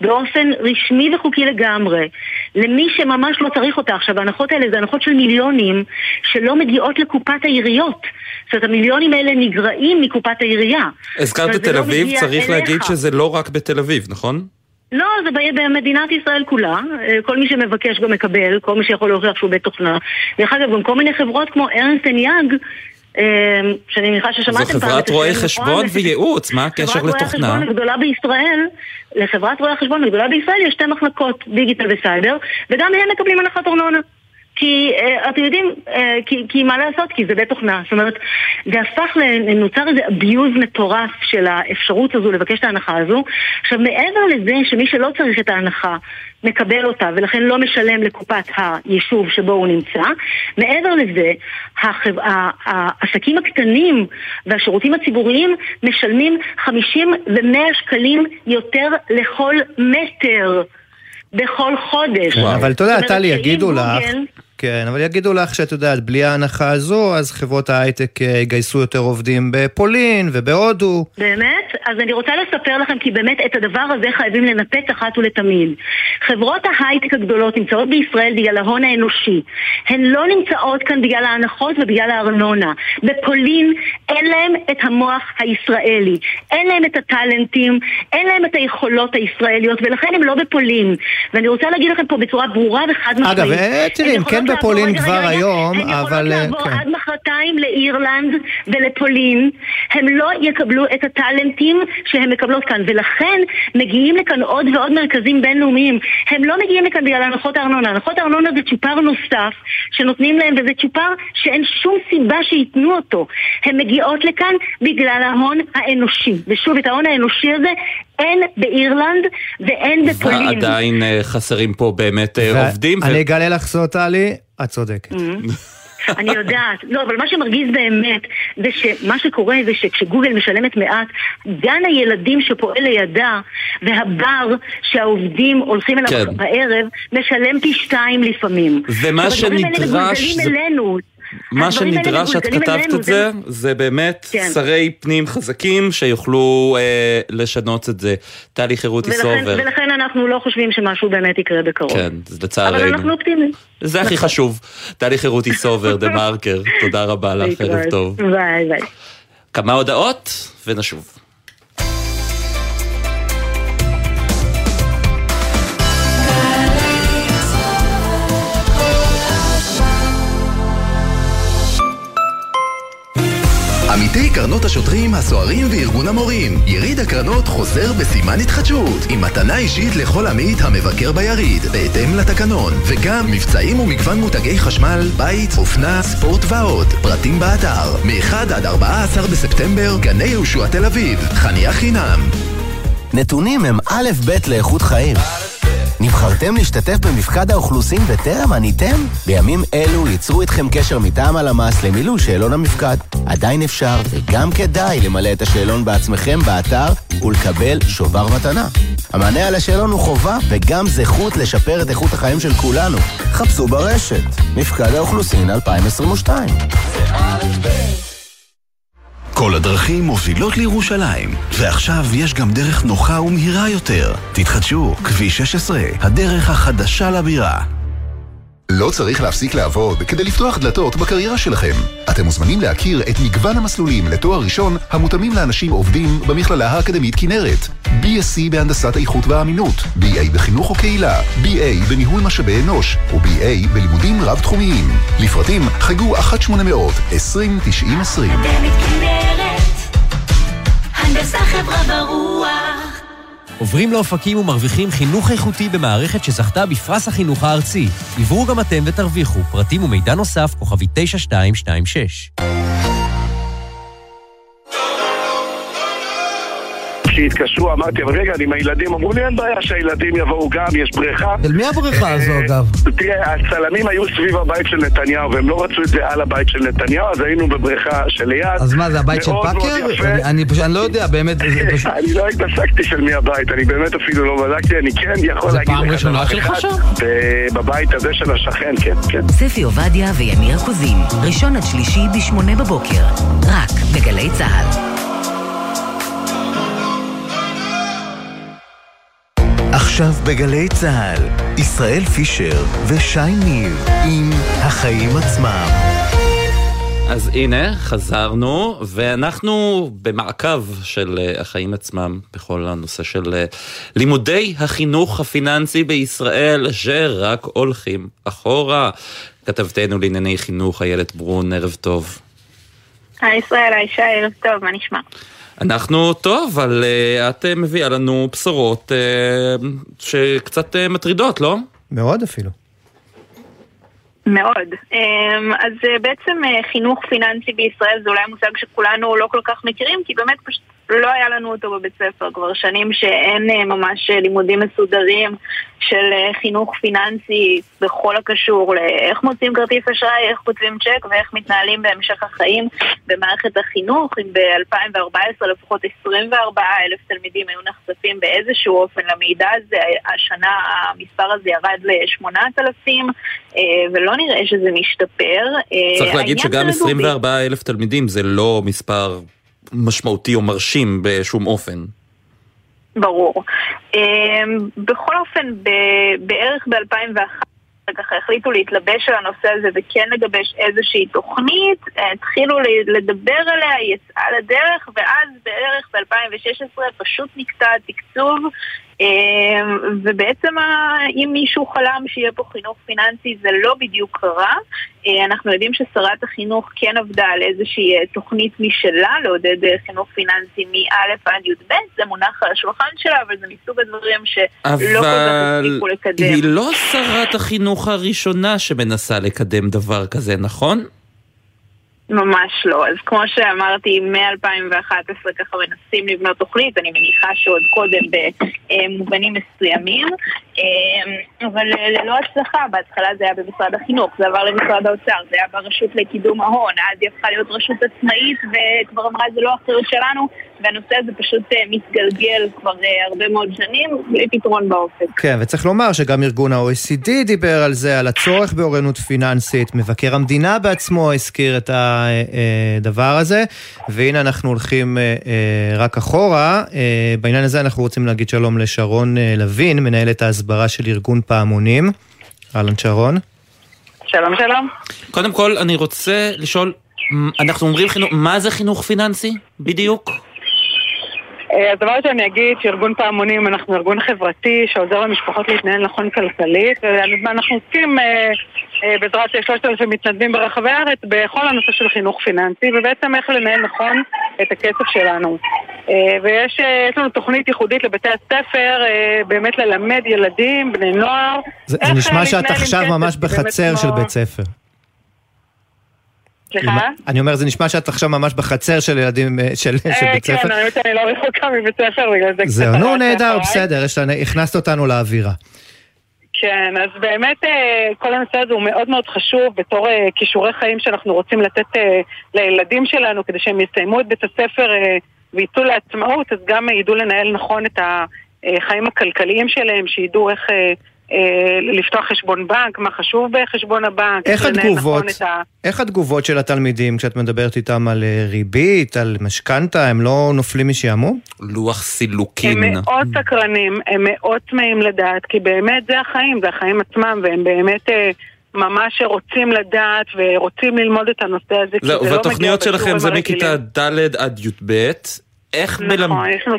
באופן רשמי וחוקי לגמרי למי שממש לא צריך אותה. עכשיו, ההנחות האלה זה הנחות של מיליונים שלא מגיעות לקופת העיריות. זאת אומרת, המיליונים האלה נגרעים מקופת העירייה. הזכרת את תל לא אביב, מגיע צריך אליך. להגיד שזה לא רק בתל אביב, נכון? לא, זה במדינת ישראל כולה. אה, כל מי שמבקש גם מקבל, כל מי שיכול להוכיח שהוא בית תוכנה. דרך אגב, גם כל מיני חברות כמו ארנסטן יאג, שאני מניחה ששמעתם זו פעם חברת את רואי השם, חשבון נכון? וייעוץ, מה הקשר חברת רואי לתוכנה? החשבון הגדולה בישראל, לחברת רואי החשבון הגדולה בישראל יש שתי מחלקות, דיגיטל וסייבר, וגם הם מקבלים הנחת ארנונה. כי אה, אתם יודעים, אה, כי, כי מה לעשות? כי זה בית תוכנה. זאת אומרת, זה הפך, נוצר איזה abuse מטורף של האפשרות הזו לבקש את ההנחה הזו. עכשיו, מעבר לזה שמי שלא צריך את ההנחה מקבל אותה ולכן לא משלם לקופת היישוב שבו הוא נמצא, מעבר לזה, החב... העסקים הקטנים והשירותים הציבוריים משלמים 50 ו-100 שקלים יותר לכל מטר. בכל חודש. אבל אתה יודע, טלי, יגידו לך, כן, אבל יגידו לך שאת יודעת, בלי ההנחה הזו, אז חברות ההייטק אה, יגייסו יותר עובדים בפולין ובהודו. באמת? אז אני רוצה לספר לכם כי באמת את הדבר הזה חייבים לנפץ אחת ולתמיד. חברות ההייטק הגדולות נמצאות בישראל בגלל ההון האנושי. הן לא נמצאות כאן בגלל ההנחות ובגלל הארנונה. בפולין אין להם את המוח הישראלי. אין להם את הטאלנטים, אין להם את היכולות הישראליות, ולכן הם לא בפולין. ואני רוצה להגיד לכם פה בצורה ברורה וחד משמעית. אגב, אה, תראי, כן בפולין רגע, כבר רגע, היום, הן יכולות אבל, לעבור כן. עד מחרתיים לאירלנד ולפולין, הם לא יקבלו את הטאלנטים שהם מקבלות כאן, ולכן מגיעים לכאן עוד ועוד מרכזים בינלאומיים. הם לא מגיעים לכאן בגלל הנחות הארנונה. הנחות הארנונה זה צ'ופר נוסף שנותנים להם, וזה צ'ופר שאין שום סיבה שייתנו אותו. הן מגיעות לכאן בגלל ההון האנושי. ושוב, את ההון האנושי הזה אין באירלנד ואין בפולין. ועדיין אה, חסרים פה באמת אה, עובדים. ו- אני אגלה לך סוד, טלי, את צודקת. אני יודעת. לא, אבל מה שמרגיז באמת זה שמה שקורה זה שכשגוגל משלמת מעט, גן הילדים שפועל לידה והבר שהעובדים הולכים אליו כן. בערב, משלם פי שתיים לפעמים. ומה עכשיו, הדברים האלה שנדרש מגולגלים זה- אלינו. מה הדברים האלה שנדרש שאת כתבת את זה, זה באמת כן. שרי פנים חזקים שיוכלו אה, לשנות את זה. טלי חירותי סובר. ולכן אנחנו לא חושבים שמשהו באמת יקרה בקרוב. כן, זה אבל לצערנו. אנחנו אופטימיים. זה הכי חשוב. טלי חירותי סובר, דה מרקר, תודה רבה לך, ערב. טוב. ביי ביי. כמה הודעות ונשוב. עמיתי קרנות השוטרים, הסוהרים וארגון המורים. יריד הקרנות חוזר בסימן התחדשות, עם מתנה אישית לכל עמית המבקר ביריד, בהתאם לתקנון, וגם מבצעים ומגוון מותגי חשמל, בית, אופנה, ספורט ועוד. פרטים באתר, מ-1 עד 14 בספטמבר, גני יהושע תל אביב, חניה חינם. נתונים הם א' ב' לאיכות חיים. נבחרתם להשתתף במפקד האוכלוסין וטרם עניתם? בימים אלו ייצרו איתכם קשר מטעם הלמ"ס למילוי שאלון המפקד. עדיין אפשר וגם כדאי למלא את השאלון בעצמכם באתר ולקבל שובר מתנה. המענה על השאלון הוא חובה וגם זכות לשפר את איכות החיים של כולנו. חפשו ברשת, מפקד האוכלוסין 2022. כל הדרכים מובילות לירושלים, ועכשיו יש גם דרך נוחה ומהירה יותר. תתחדשו, כביש 16, הדרך החדשה לבירה. לא צריך להפסיק לעבוד כדי לפתוח דלתות בקריירה שלכם. אתם מוזמנים להכיר את מגוון המסלולים לתואר ראשון המותאמים לאנשים עובדים במכללה האקדמית כנרת. BSc בהנדסת איכות ואמינות, BA בחינוך וקהילה, BA בניהול משאבי אנוש ו-BA בלימודים רב-תחומיים. לפרטים חייגו 1-800-2090-20. הנדסה חברה ורוח עוברים לאופקים ומרוויחים חינוך איכותי במערכת שזכתה בפרס החינוך הארצי. עברו גם אתם ותרוויחו. פרטים ומידע נוסף, כוכבי 9226. כשהתקשרו אמרתי, אבל רגע, אני עם הילדים, אמרו לי, אין בעיה שהילדים יבואו גם, יש בריכה. של מי הבריכה הזו אגב? תראה, הצלמים היו סביב הבית של נתניהו, והם לא רצו את זה על הבית של נתניהו, אז היינו בבריכה שליד. אז מה, זה הבית של פאקר? אני- פשוט, אני לא יודע, באמת, זה פשוט... אני לא התעסקתי של מי הבית, אני באמת אפילו לא בדקתי, אני כן יכול זה להגיד פעם לך ראשונה דבר שלך אחד, שם? בבית הזה של השכן, כן, כן. ספי עובדיה ויניר קוזין, ראשון עד שלישי בשמונה בבוקר, רק בגלי צה"ל. עכשיו בגלי צה"ל, ישראל פישר ושי ניב עם החיים עצמם. אז הנה, חזרנו, ואנחנו במעקב של אה, החיים עצמם בכל הנושא של אה, לימודי החינוך הפיננסי בישראל, שרק הולכים אחורה. כתבתנו לענייני חינוך, איילת ברון, ערב טוב. היי ישראל, היי שי, ערב טוב, מה נשמע? אנחנו טוב, אבל uh, את uh, מביאה לנו בשורות uh, שקצת uh, מטרידות, לא? מאוד אפילו. מאוד. אמ, אז אה, בעצם אה, חינוך פיננסי בישראל זה אולי מושג שכולנו לא כל כך מכירים, כי באמת פשוט לא היה לנו אותו בבית ספר כבר שנים שאין אה, ממש לימודים מסודרים של חינוך פיננסי בכל הקשור לאיך מוצאים כרטיס אשראי, איך כותבים צ'ק ואיך מתנהלים בהמשך החיים במערכת החינוך. אם ב-2014 לפחות 24 אלף תלמידים היו נחשפים באיזשהו אופן למידע הזה, השנה המספר הזה ירד ל-8,000 ולא נראה שזה משתפר. צריך אה, להגיד שגם זה לדובי. 24 אלף תלמידים זה לא מספר משמעותי או מרשים בשום אופן. ברור. אה, בכל אופן, בערך ב-2001 ככה החליטו להתלבש על הנושא הזה וכן לגבש איזושהי תוכנית, התחילו לדבר עליה, היא יצאה לדרך, ואז בערך ב-2016 פשוט נקטע התקצוב, ובעצם ה- אם מישהו חלם שיהיה פה חינוך פיננסי זה לא בדיוק קרה. אה, אנחנו יודעים ששרת החינוך כן עבדה על איזושהי אה, תוכנית משלה לעודד אה, חינוך פיננסי מא' עד י"ב, זה מונח על השולחן שלה, אבל זה מסוג הדברים שלא כל כך אבל הספיקו לקדם. היא לא שרת החינוך הראשונה שמנסה לקדם דבר כזה, נכון? ממש לא. אז כמו שאמרתי, מ-2011 ככה מנסים לבנות תוכנית, אני מניחה שעוד קודם במובנים מסוימים, אה, אבל אה, ללא הצלחה, בהתחלה זה היה במשרד החינוך, זה עבר למשרד האוצר, זה היה ברשות לקידום ההון, אז היא הפכה להיות רשות עצמאית וכבר אמרה זה לא אחריות שלנו, והנושא הזה פשוט אה, מתגלגל כבר אה, הרבה מאוד שנים, בלי פתרון באופק. כן, וצריך לומר שגם ארגון ה-OECD דיבר על זה, על הצורך באוריינות פיננסית, מבקר המדינה בעצמו הזכיר את הדבר הזה, והנה אנחנו הולכים רק אחורה. בעניין הזה אנחנו רוצים להגיד שלום לשרון לוין, מנהלת ההסברה של ארגון פעמונים. אהלן שרון. שלום שלום. קודם כל, אני רוצה לשאול, אנחנו אומרים חינוך, מה זה חינוך פיננסי בדיוק? אה, אז דבר ראשון אני אגיד שארגון פעמונים אנחנו ארגון חברתי שעוזר למשפחות להתנהל נכון כלכלית ואנחנו עוסקים אה, אה, בעזרת שלושת אלפים מתנדבים ברחבי הארץ בכל הנושא של חינוך פיננסי ובעצם איך לנהל נכון את הכסף שלנו אה, ויש אה, יש לנו תוכנית ייחודית לבתי הספר אה, באמת ללמד ילדים, בני נוער זה, אה, נשמע שאת עכשיו ממש בחצר של בית ספר. סליחה? אני אומר, זה נשמע שאת עכשיו ממש בחצר של ילדים, אה, של, של אה, בית כן, ספר. האמת אני לא רחוקה מבית ספר בגלל זה זהו, נו נהדר. בסדר, הכנסת אותנו לאווירה. כן, אז באמת אה, כל הנושא הזה הוא מאוד מאוד חשוב בתור אה, כישורי חיים שאנחנו רוצים לתת אה, לילדים שלנו כדי שהם יסיימו את בית הספר אה, ויצאו לעצמאות, אז גם אה, ידעו לנהל נכון את החיים הכלכליים שלהם, שידעו איך אה, אה, לפתוח חשבון בנק, מה חשוב בחשבון הבנק, איך לנהל התגובות, נכון ה... איך התגובות של התלמידים כשאת מדברת איתם על אה, ריבית, על משכנתה, הם לא נופלים משעמום? לוח סילוקין. הם מאוד סקרנים, הם מאוד צמאים לדעת, כי באמת זה החיים, זה החיים עצמם, והם באמת אה, ממש רוצים לדעת ורוצים ללמוד את הנושא הזה, כי זה לא מגיע והתוכניות שלכם זה. מכיתה ד' עד י"ב. איך נכון, מלמד... יש לנו...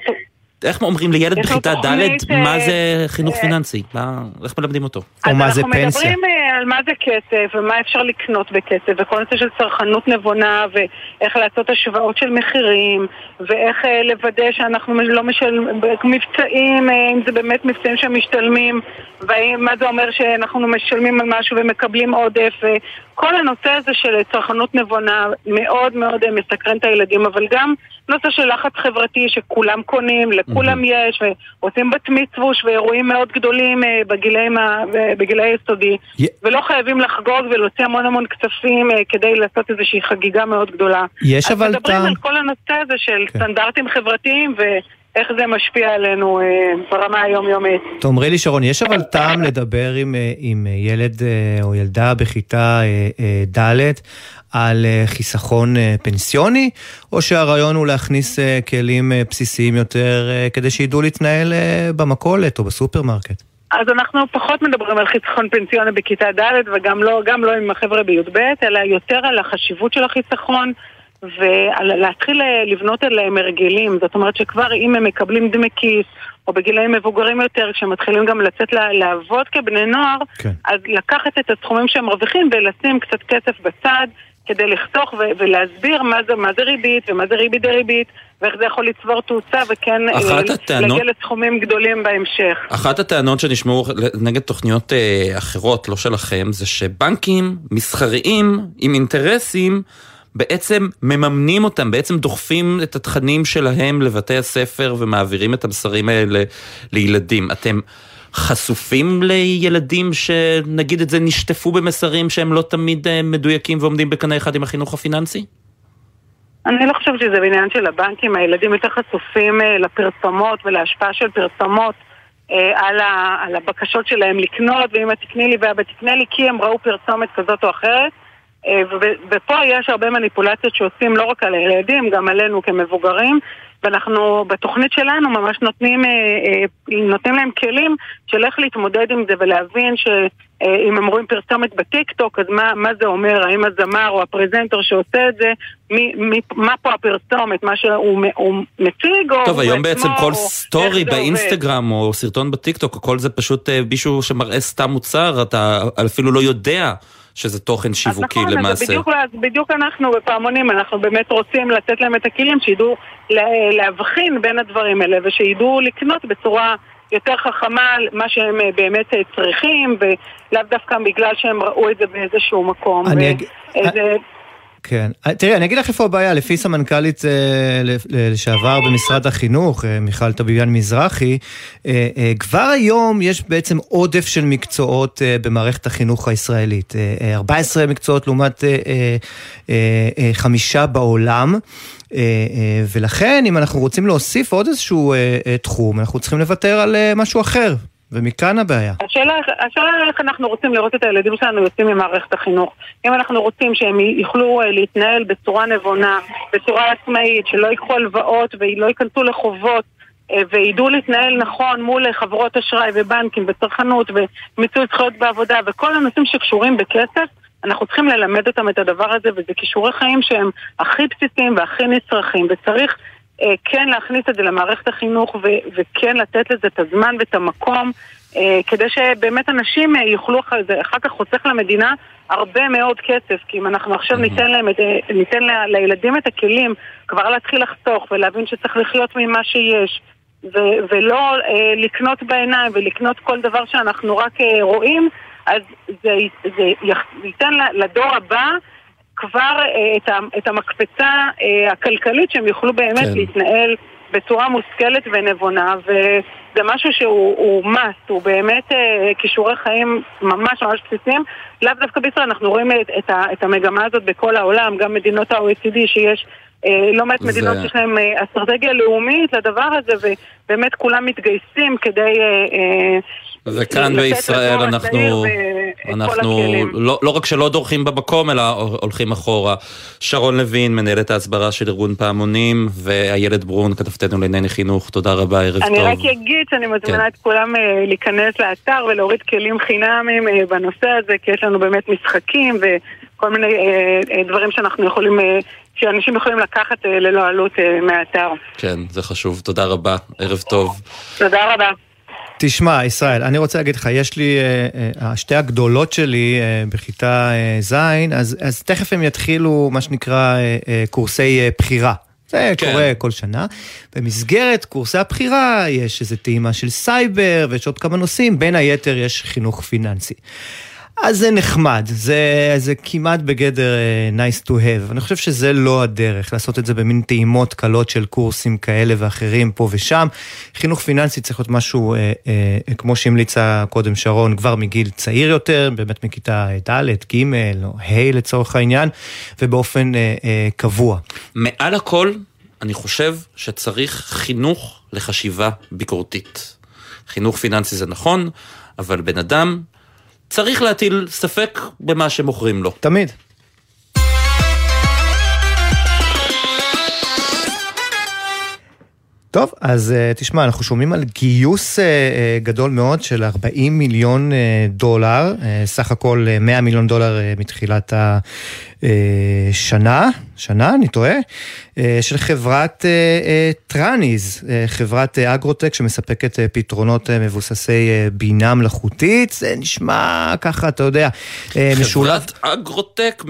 איך אומרים לילד בכיתה ד' תוכנית, מה אה, זה חינוך אה, פיננסי? מה- איך מלמדים אותו? אז אנחנו מדברים אה, על מה זה כסף, ומה אפשר לקנות בכסף, וכל נושא של צרכנות נבונה, ואיך לעשות השוואות של מחירים, ואיך אה, לוודא שאנחנו לא משלמים, מבצעים, אה, אם זה באמת מבצעים שמשתלמים, ומה זה אומר שאנחנו משלמים על משהו ומקבלים עודף, וכל הנושא הזה של צרכנות נבונה מאוד מאוד אה, מסקרן את הילדים, אבל גם נושא של לחץ חברתי שכולם קונים, לכולם יש, ועושים בת מצווש ואירועים מאוד גדולים אה, בגילי היסודי, ולא חייבים לחגוג ולהוציא המון המון כספים אה, כדי לעשות איזושהי חגיגה מאוד גדולה. יש אבל אז מדברים על כל הנושא הזה של כן. סטנדרטים חברתיים ו... איך זה משפיע עלינו אה, ברמה היומיומית. תאמרי לי שרון, יש אבל טעם לדבר עם, אה, עם אה, ילד אה, או ילדה בכיתה ד' על חיסכון פנסיוני, או שהרעיון הוא להכניס כלים בסיסיים יותר כדי שידעו להתנהל במכולת או בסופרמרקט? אז אנחנו פחות מדברים על חיסכון פנסיוני בכיתה ד' וגם לא, גם לא עם החבר'ה בי"ב, אלא יותר על החשיבות של החיסכון ולהתחיל לבנות עליהם הרגלים. זאת אומרת שכבר אם הם מקבלים דמי כיס, או בגילאים מבוגרים יותר, כשהם מתחילים גם לצאת לעבוד כבני נוער, כן. אז לקחת את הסכומים שהם מרוויחים ולשים קצת כסף בצד. כדי לחתוך ו- ולהסביר מה זה, מה זה ריבית ומה זה ריבית דריבית ואיך זה יכול לצבור תאוצה וכן אה, הטענות- להגיע לסכומים גדולים בהמשך. אחת הטענות שנשמעו נגד תוכניות אה, אחרות, לא שלכם, זה שבנקים מסחריים עם אינטרסים בעצם מממנים אותם, בעצם דוחפים את התכנים שלהם לבתי הספר ומעבירים את המסרים האלה לילדים. אתם חשופים לילדים שנגיד את זה נשטפו במסרים שהם לא תמיד אה, מדויקים ועומדים בקנה אחד עם החינוך הפיננסי? אני לא חושבת שזה בעניין של הבנקים, הילדים יותר חשופים אה, לפרסומות ולהשפעה של פרסומות אה, על, על הבקשות שלהם לקנות, ואם את תקני לי ואבא תקנה לי, כי הם ראו פרסומת כזאת או אחרת. ופה יש הרבה מניפולציות שעושים לא רק על הילדים, גם עלינו כמבוגרים. ואנחנו בתוכנית שלנו ממש נותנים, אה, אה, נותנים להם כלים של איך להתמודד עם זה ולהבין שאם הם רואים פרסומת בטיקטוק אז מה, מה זה אומר, האם הזמר או הפרזנטור שעושה את זה, מי, מי, מה פה הפרסומת, מה שהוא הוא מציג או טוב, היום בעצם כל סטורי. באינסטגרם או סרטון בטיקטוק, הכל זה פשוט אה, מישהו שמראה סתם מוצר, אתה אפילו לא יודע שזה תוכן שיווקי נכון, אז למעשה. בדיוק, אז בדיוק אנחנו בפעמונים, אנחנו באמת רוצים לתת להם את הכלים שידעו לה- להבחין בין הדברים האלה ושידעו לקנות בצורה יותר חכמה מה שהם אה, באמת אה, צריכים ולאו דווקא בגלל שהם ראו את זה באיזשהו מקום. אני ו- אג- איזה- כן. אה, תראי, אני אגיד לך איפה הבעיה. לפי סמנכ"לית אה, לשעבר במשרד החינוך, אה, מיכל טביביאן מזרחי, כבר היום יש בעצם עודף של מקצועות במערכת החינוך הישראלית. אה, אה, 14 מקצועות לעומת חמישה בעולם. ולכן, אם אנחנו רוצים להוסיף עוד איזשהו תחום, אנחנו צריכים לוותר על משהו אחר. ומכאן הבעיה. השאלה, השאלה איך אנחנו רוצים לראות את הילדים שלנו יוצאים ממערכת החינוך. אם אנחנו רוצים שהם יוכלו אה, להתנהל בצורה נבונה, בצורה עצמאית, שלא ייקחו הלוואות ולא ייכנסו לחובות אה, וידעו להתנהל נכון מול חברות אשראי ובנקים וצרכנות ומיצוי זכויות בעבודה וכל הנושאים שקשורים בכסף, אנחנו צריכים ללמד אותם את הדבר הזה וזה כישורי חיים שהם הכי בסיסיים והכי נצרכים וצריך אה, כן להכניס את זה למערכת החינוך ו- וכן לתת לזה את הזמן ואת המקום אה, כדי שבאמת אנשים אה, יוכלו אחר זה, אחר כך חוסך למדינה הרבה מאוד כסף. כי אם אנחנו עכשיו ניתן להם את, אה, ניתן לילדים את הכלים כבר להתחיל לחסוך ולהבין שצריך לחיות ממה שיש ו- ולא אה, לקנות בעיניים ולקנות כל דבר שאנחנו רק אה, רואים אז זה, זה ייתן לדור הבא כבר אה, את, המקפצה אה, הכלכלית שהם יוכלו באמת כן. להתנהל בצורה מושכלת ונבונה וזה משהו שהוא הוא must, הוא באמת אה, כישורי חיים ממש ממש בסיסיים לאו דווקא בישראל, אנחנו רואים את, את, את המגמה הזאת בכל העולם, גם מדינות ה-OECD שיש לא מעט זה- מדינות שיש אה, אסטרטגיה לאומית לדבר הזה ובאמת כולם מתגייסים כדי וכאן בישראל אנחנו, אנחנו. לא, לא רק שלא דורכים במקום, אלא הולכים אחורה. שרון לוין, מנהלת ההסברה של ארגון פעמונים, ואיילת ברון, כתבתנו לענייני חינוך, תודה רבה, ערב אני טוב. רק אגיד שאני מזמינה כן. את כולם אה, להיכנס לאתר ולהוריד כלים חינמים אה, בנושא הזה, כי יש לנו באמת משחקים וכל מיני אה, דברים שאנחנו יכולים, שאנשים יכולים לקחת ללא עלות מהאתר. כן, זה חשוב, תודה רבה, ערב טוב. תודה רבה. תשמע, ישראל, אני רוצה להגיד לך, יש לי, אה, אה, שתי הגדולות שלי אה, בכיתה ז', אז, אז תכף הם יתחילו, מה שנקרא, קורסי בחירה. זה כן. קורה כל שנה. במסגרת קורסי הבחירה יש איזו טעימה של סייבר ויש עוד כמה נושאים, בין היתר יש חינוך פיננסי. אז זה נחמד, זה, זה כמעט בגדר uh, nice to have. אני חושב שזה לא הדרך, לעשות את זה במין טעימות קלות של קורסים כאלה ואחרים פה ושם. חינוך פיננסי צריך להיות משהו, uh, uh, כמו שהמליצה קודם שרון, כבר מגיל צעיר יותר, באמת מכיתה ד', ג' או ה' לצורך העניין, ובאופן uh, uh, קבוע. מעל הכל, אני חושב שצריך חינוך לחשיבה ביקורתית. חינוך פיננסי זה נכון, אבל בן אדם צריך להטיל ספק במה שמוכרים לו. תמיד. טוב, אז uh, תשמע, אנחנו שומעים על גיוס uh, uh, גדול מאוד של 40 מיליון דולר, סך הכל uh, 100 מיליון דולר מתחילת השנה, שנה, אני טועה, של חברת טראניז, חברת אגרוטק שמספקת פתרונות מבוססי בינה מלאכותית, זה נשמע ככה, אתה יודע, משולב. חברת אגרוטק,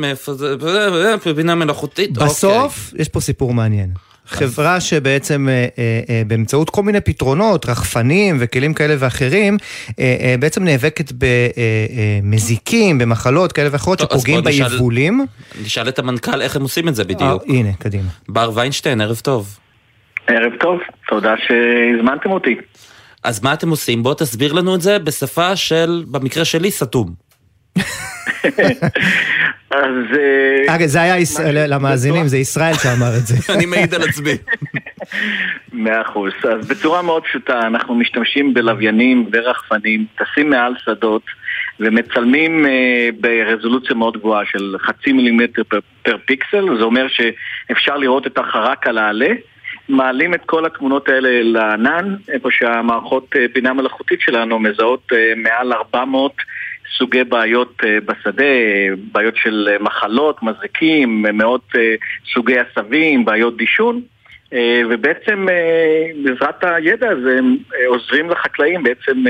בינה מלאכותית, בסוף, אוקיי. יש פה סיפור מעניין. חברה שבעצם אה, אה, באמצעות כל מיני פתרונות, רחפנים וכלים כאלה ואחרים, אה, בעצם נאבקת במזיקים, במחלות כאלה ואחרות שפוגעים ביבולים. נשאל את המנכ"ל איך הם עושים את זה בדיוק. הנה, קדימה. בר ויינשטיין, ערב טוב. ערב טוב, תודה שהזמנתם אותי. אז מה אתם עושים? בוא תסביר לנו את זה בשפה של, במקרה שלי, סתום. אז... אגב, זה היה למאזינים, זה ישראל שאמר את זה. אני מעיד על עצמי. מאה אחוז. אז בצורה מאוד פשוטה, אנחנו משתמשים בלוויינים ורחפנים, טסים מעל שדות ומצלמים ברזולוציה מאוד גבוהה של חצי מילימטר פר פיקסל, זה אומר שאפשר לראות את החרק על העלה. מעלים את כל התמונות האלה לענן, איפה שהמערכות בינה מלאכותית שלנו מזהות מעל 400 סוגי בעיות בשדה, בעיות של מחלות, מזיקים, מאות סוגי עשבים, בעיות דישון ובעצם בעזרת הידע הזה הם עוזרים לחקלאים בעצם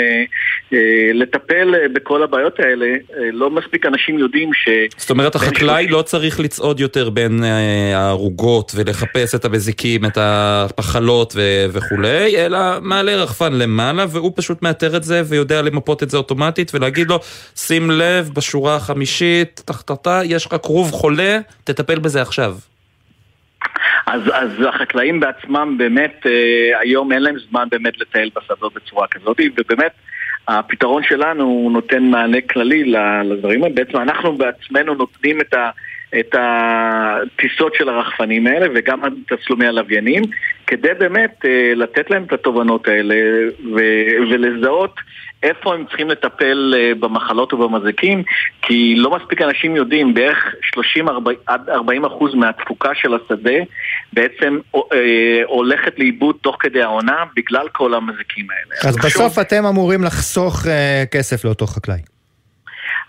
לטפל בכל הבעיות האלה. לא מספיק אנשים יודעים ש... זאת אומרת החקלאי לא צריך לצעוד יותר בין הערוגות ולחפש את המזיקים, את המחלות וכולי, אלא מעלה רחפן למעלה והוא פשוט מאתר את זה ויודע למפות את זה אוטומטית ולהגיד לו שים לב בשורה החמישית, תחתתה, יש לך כרוב חולה, תטפל בזה עכשיו. אז, אז החקלאים בעצמם באמת, אה, היום אין להם זמן באמת לטייל בשדות בצורה כזאת, ובאמת הפתרון שלנו נותן מענה כללי לדברים האלה. בעצם אנחנו בעצמנו נותנים את, ה, את הטיסות של הרחפנים האלה וגם את תצלומי הלוויינים, כדי באמת אה, לתת להם את התובנות האלה ו, ולזהות איפה הם צריכים לטפל במחלות ובמזיקים, כי לא מספיק אנשים יודעים, בערך 30 עד 40 אחוז מהתפוקה של השדה בעצם הולכת לאיבוד תוך כדי העונה בגלל כל המזיקים האלה. אז בסוף אתם אמורים לחסוך כסף לאותו חקלאי.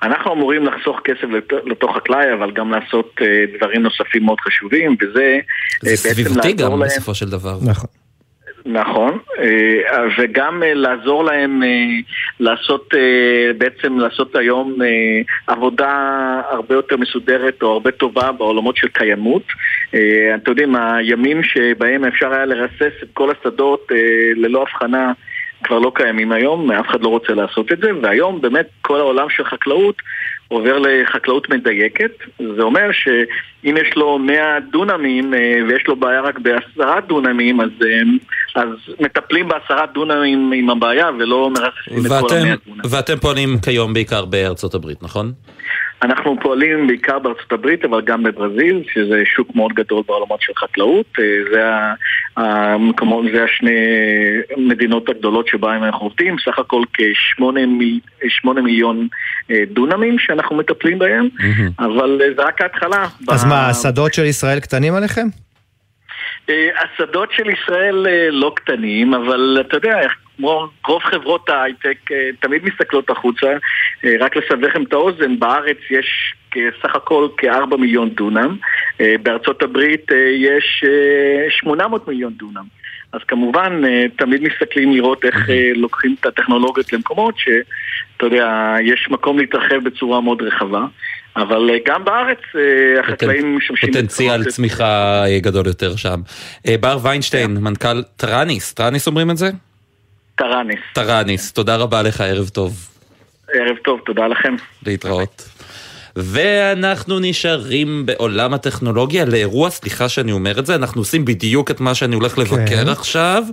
אנחנו אמורים לחסוך כסף לאותו חקלאי, אבל גם לעשות דברים נוספים מאוד חשובים, וזה זה סביבתי גם בסופו של דבר. נכון. נכון, וגם לעזור להם לעשות, בעצם לעשות היום עבודה הרבה יותר מסודרת או הרבה טובה בעולמות של קיימות. אתם יודעים, הימים שבהם אפשר היה לרסס את כל השדות ללא הבחנה כבר לא קיימים היום, אף אחד לא רוצה לעשות את זה, והיום באמת כל העולם של חקלאות עובר לחקלאות מדייקת. זה אומר שאם יש לו 100 דונמים ויש לו בעיה רק בעשרה דונמים, אז, אז מטפלים בעשרה דונמים עם הבעיה ולא מרססים את כל המאה דונמים. ואתם פועלים כיום בעיקר בארצות הברית, נכון? אנחנו פועלים בעיקר בארצות הברית, אבל גם בברזיל, שזה שוק מאוד גדול בעולמות של חקלאות. זה, המקומות, זה השני מדינות הגדולות שבהן אנחנו עובדים, סך הכל כשמונה מיליון דונמים שאנחנו מטפלים בהם, mm-hmm. אבל זה רק ההתחלה. אז ב... מה, השדות של ישראל קטנים עליכם? השדות של ישראל לא קטנים, אבל אתה יודע, כמו רוב חברות ההייטק תמיד מסתכלות החוצה. רק לסבר לכם את האוזן, בארץ יש סך הכל כ-4 מיליון דונם, בארצות הברית יש 800 מיליון דונם. אז כמובן, תמיד מסתכלים לראות איך לוקחים את הטכנולוגיות למקומות שאתה יודע, יש מקום להתרחב בצורה מאוד רחבה. אבל גם בארץ החקלאים משמשים... פוטנציאל צמיחה גדול יותר שם. בר ויינשטיין, מנכ"ל טראניס, טראניס אומרים את זה? טראניס. טראניס, תודה רבה לך, ערב טוב. ערב טוב, תודה לכם. להתראות. ואנחנו נשארים בעולם הטכנולוגיה לאירוע, סליחה שאני אומר את זה, אנחנו עושים בדיוק את מה שאני הולך לבקר כן. עכשיו.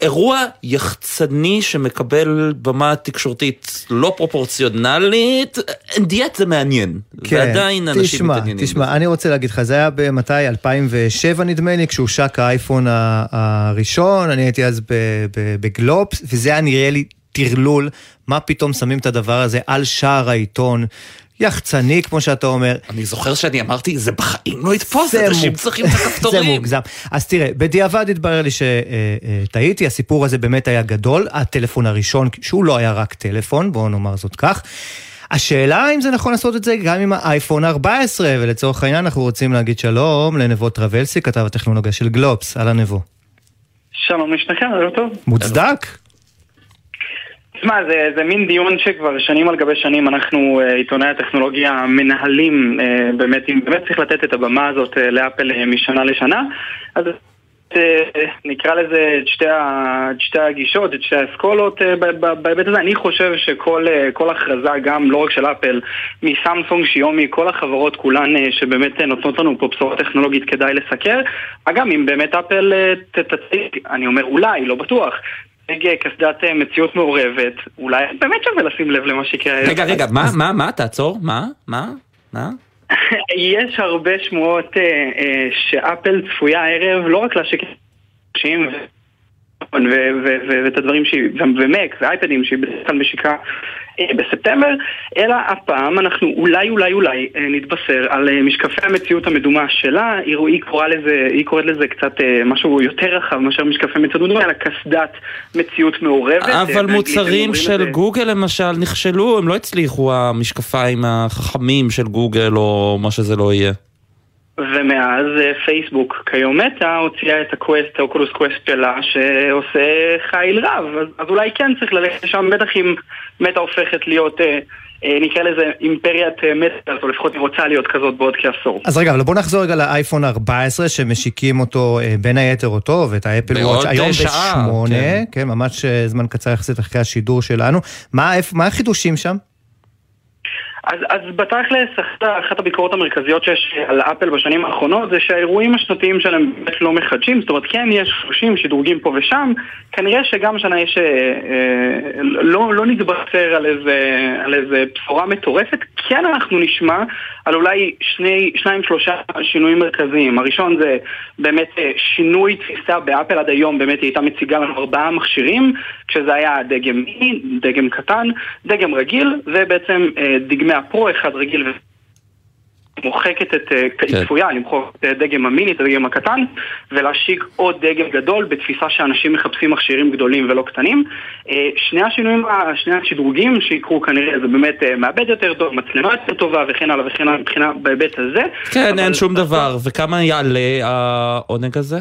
אירוע יחצני שמקבל במה תקשורתית לא פרופורציונלית, דיאט זה מעניין. ועדיין אנשים תשמע, מתעניינים. תשמע, אני רוצה להגיד לך, זה היה במתי? 2007 נדמה לי, כשהושק האייפון הראשון, אני הייתי אז בגלובס, וזה היה נראה לי טרלול, מה פתאום שמים את הדבר הזה על שער העיתון. יחצני, כמו שאתה אומר. אני זוכר שאני אמרתי, זה בחיים לא יתפוס, זה אנשים צריכים את זה הכפתורים. מוגזם. אז תראה, בדיעבד התברר לי שטעיתי, הסיפור הזה באמת היה גדול. הטלפון הראשון, שהוא לא היה רק טלפון, בואו נאמר זאת כך. השאלה אם זה נכון לעשות את זה גם עם האייפון 14, ולצורך העניין אנחנו רוצים להגיד שלום לנבו טרבלסי, כתב הטכנולוגיה של גלובס, אהלן נבו. שלום לשניכם, ערב טוב. מוצדק? תשמע, זה, זה מין דיון שכבר שנים על גבי שנים אנחנו, אה, עיתונאי הטכנולוגיה, מנהלים אה, באמת, אם באמת צריך לתת את הבמה הזאת אה, לאפל משנה לשנה, אז נקרא לזה את שתי, ה, את שתי הגישות, את שתי האסכולות בהיבט הזה. אני חושב שכל כל הכרזה, גם לא רק של אפל, מסמסונג, שיומי, כל החברות כולן שבאמת נותנות לנו פה בשורה טכנולוגית כדאי לסקר. אגב, אם באמת אפל תציג, אני אומר אולי, לא בטוח. קסדת אה, מציאות מעורבת, אולי באמת שווה לשים לב למה שיקרה. רגע, רגע, מה, מה, מה, תעצור, מה, מה, מה? יש הרבה שמועות אה, אה, שאפל צפויה הערב לא רק להשיק ו- ואת הדברים שהיא, ומק ואייפדים שהיא בדרך כלל משיקה אה, בספטמבר, אלא הפעם אנחנו אולי אולי אולי אה, נתבשר על אה, משקפי המציאות המדומה שלה, היא, היא, קוראה לזה, היא קוראת לזה קצת משהו יותר רחב מאשר משקפי מציאות מדומה, אלא קסדת מציאות מעורבת. אבל מוצרים של זה- גוגל למשל נכשלו, הם לא הצליחו המשקפיים החכמים של גוגל או מה שזה לא יהיה. ומאז אה, פייסבוק כיום מטא הוציאה את הקווסט, האוקולוס קווסט שלה שעושה חיל רב אז, אז אולי כן צריך ללכת לשם בטח אם מטא הופכת להיות אה, אה, נקרא לזה אימפריית אה, מטא או לפחות היא רוצה להיות כזאת בעוד כעשור אז רגע, אבל בוא נחזור רגע לאייפון 14, שמשיקים אותו אה, בין היתר אותו, ואת האפל וואץ' היום שעה, בשמונה, כן. כן, ממש זמן קצר יחסית אחרי השידור שלנו. מה מה החידושים שם? אז, אז בתכלס, אחת, הביקורות המרכזיות שיש על אפל בשנים האחרונות זה שהאירועים השנתיים שלהם באמת לא מחדשים, זאת אומרת כן יש 30 שדרוגים פה ושם, כנראה שגם השנה יש, אה, אה, לא, לא נתבשר על איזה, על איזה בשורה מטורפת, כן אנחנו נשמע על אולי שני, שניים שלושה שינויים מרכזיים, הראשון זה באמת אה, שינוי תפיסה באפל עד היום, באמת היא הייתה מציגה לנו ארבעה מכשירים, כשזה היה דגם מיני, דגם קטן, דגם רגיל, ובעצם אה, דגמי הפרו, אחד רגיל ו... מוחקת את, אה, היא צפויה למחוק את הדגם המיני, את הדגם הקטן, ולהשיק עוד דגם גדול בתפיסה שאנשים מחפשים מכשירים גדולים ולא קטנים. אה, שני השינויים, שני השדרוגים שיקרו כנראה זה באמת אה, מעבד יותר טוב, מצלמה יותר טובה וכן הלאה וכן הלאה מבחינה בהיבט הזה. כן, אין שום דבר. וכמה יעלה העונג הזה?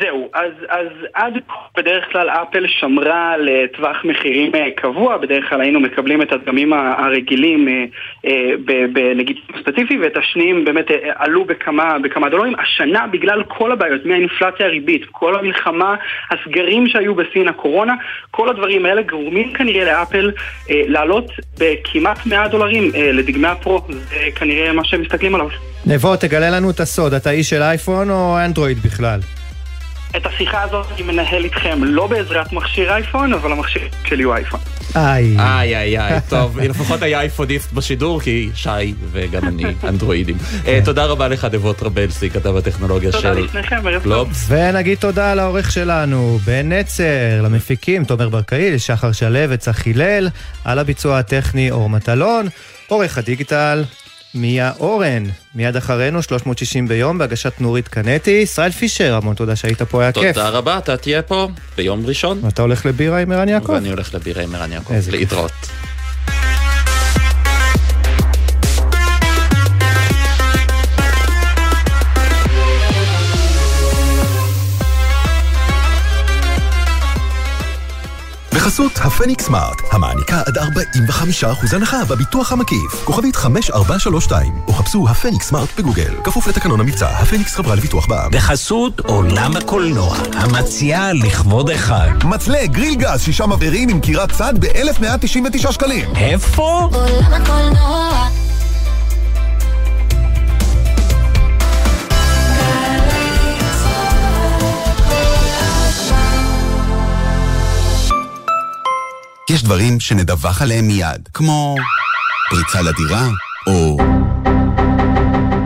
זהו, אז, אז עד בדרך כלל אפל שמרה לטווח מחירים אה, קבוע, בדרך כלל היינו מקבלים את הדגמים הרגילים אה, אה, בנגיד ספציפי, ואת השניים באמת אה, עלו בכמה, בכמה דולרים. השנה בגלל כל הבעיות, מהאינפלציה הריבית, כל המלחמה, הסגרים שהיו בסין, הקורונה, כל הדברים האלה גורמים כנראה לאפל אה, לעלות בכמעט 100 דולרים אה, לדגמי הפרו, זה כנראה מה שהם מסתכלים עליו. נבו, תגלה לנו את הסוד, אתה איש של אייפון או אנדרואיד בכלל? את השיחה הזאת אני מנהל איתכם לא בעזרת מכשיר אייפון, אבל המכשיר שלי הוא אייפון. איי. איי איי איי, טוב, לפחות היה אייפוניסט בשידור, כי שי וגם אני אנדרואידים. אה, תודה רבה לך, דבו טרבלסי, כתב הטכנולוגיה תודה של לשניכם, ערב טוב. גלובס. ונגיד תודה לעורך שלנו, בן נצר, למפיקים, תומר ברקאי, שחר שלו וצחי הלל, על הביצוע הטכני אור מטלון, עורך הדיגיטל, מיה אורן, מיד אחרינו 360 ביום בהגשת נורית קנטי, ישראל פישר, המון תודה שהיית פה, היה כיף. תודה רבה, אתה תהיה פה ביום ראשון. ואתה הולך לבירה עם ערן יעקב? ואני הולך לבירה עם ערן יעקב. איזה כיף. בחסות הפניקס סמארט, המעניקה עד 45% הנחה בביטוח המקיף. כוכבית 5432, או חפשו הפניקס סמארט בגוגל. כפוף לתקנון המבצע, הפניקס חברה לביטוח בע"מ. בחסות עולם הקולנוע, המציעה לכבוד החג. מצלה גריל גז שישה מבערים עם קירת צד ב-1199 שקלים. איפה? עולם הקולנוע יש דברים שנדווח עליהם מיד, כמו פריצה לדירה, או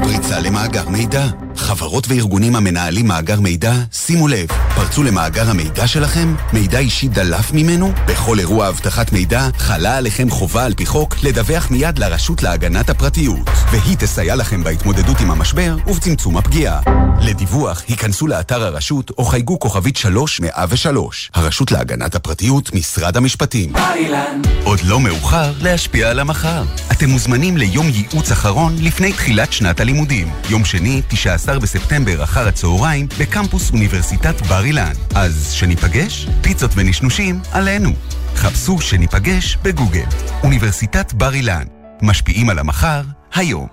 פריצה למאגר מידע. חברות וארגונים המנהלים מאגר מידע, שימו לב, פרצו למאגר המידע שלכם? מידע אישי דלף ממנו? בכל אירוע אבטחת מידע חלה עליכם חובה על פי חוק לדווח מיד לרשות להגנת הפרטיות, והיא תסייע לכם בהתמודדות עם המשבר ובצמצום הפגיעה. לדיווח, היכנסו לאתר הרשות או חייגו כוכבית 3103. הרשות להגנת הפרטיות, משרד המשפטים. עוד לא מאוחר להשפיע על המחר. אתם מוזמנים ליום ייעוץ אחרון לפני תחילת שנת הלימודים. יום שני, 19 בספטמבר אחר הצהריים, בקמפוס אוניברסיטת בר אילן. אז שניפגש? פיצות ונשנושים עלינו. חפשו שניפגש בגוגל. אוניברסיטת בר אילן. משפיעים על המחר, היום.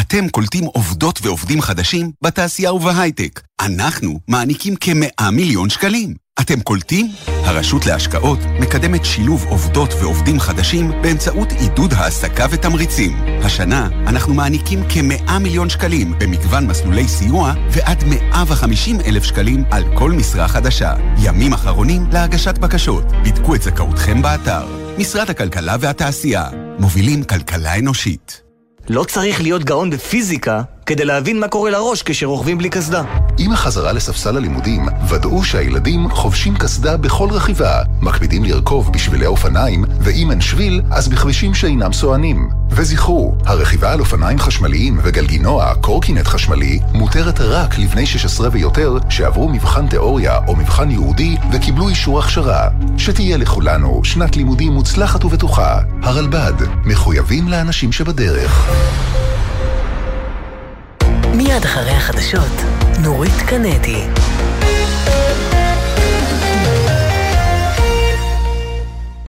אתם קולטים עובדות ועובדים חדשים בתעשייה ובהייטק. אנחנו מעניקים כמאה מיליון שקלים. אתם קולטים? הרשות להשקעות מקדמת שילוב עובדות ועובדים חדשים באמצעות עידוד העסקה ותמריצים. השנה אנחנו מעניקים כמאה מיליון שקלים במגוון מסלולי סיוע ועד 150 אלף שקלים על כל משרה חדשה. ימים אחרונים להגשת בקשות. בדקו את זכאותכם באתר. משרד הכלכלה והתעשייה. מובילים כלכלה אנושית. לא צריך להיות גאון בפיזיקה כדי להבין מה קורה לראש כשרוכבים בלי קסדה. עם החזרה לספסל הלימודים, ודאו שהילדים חובשים קסדה בכל רכיבה, מקפידים לרכוב בשבילי אופניים, ואם אין שביל, אז בכבישים שאינם סוענים. וזכרו, הרכיבה על אופניים חשמליים וגלגינוע, קורקינט חשמלי, מותרת רק לבני 16 ויותר שעברו מבחן תיאוריה או מבחן ייעודי וקיבלו אישור הכשרה. שתהיה לכולנו שנת לימודים מוצלחת ובטוחה. הרלב"ד, מחויבים לאנשים שבדרך. מיד אחרי החדשות, נורית קנדי.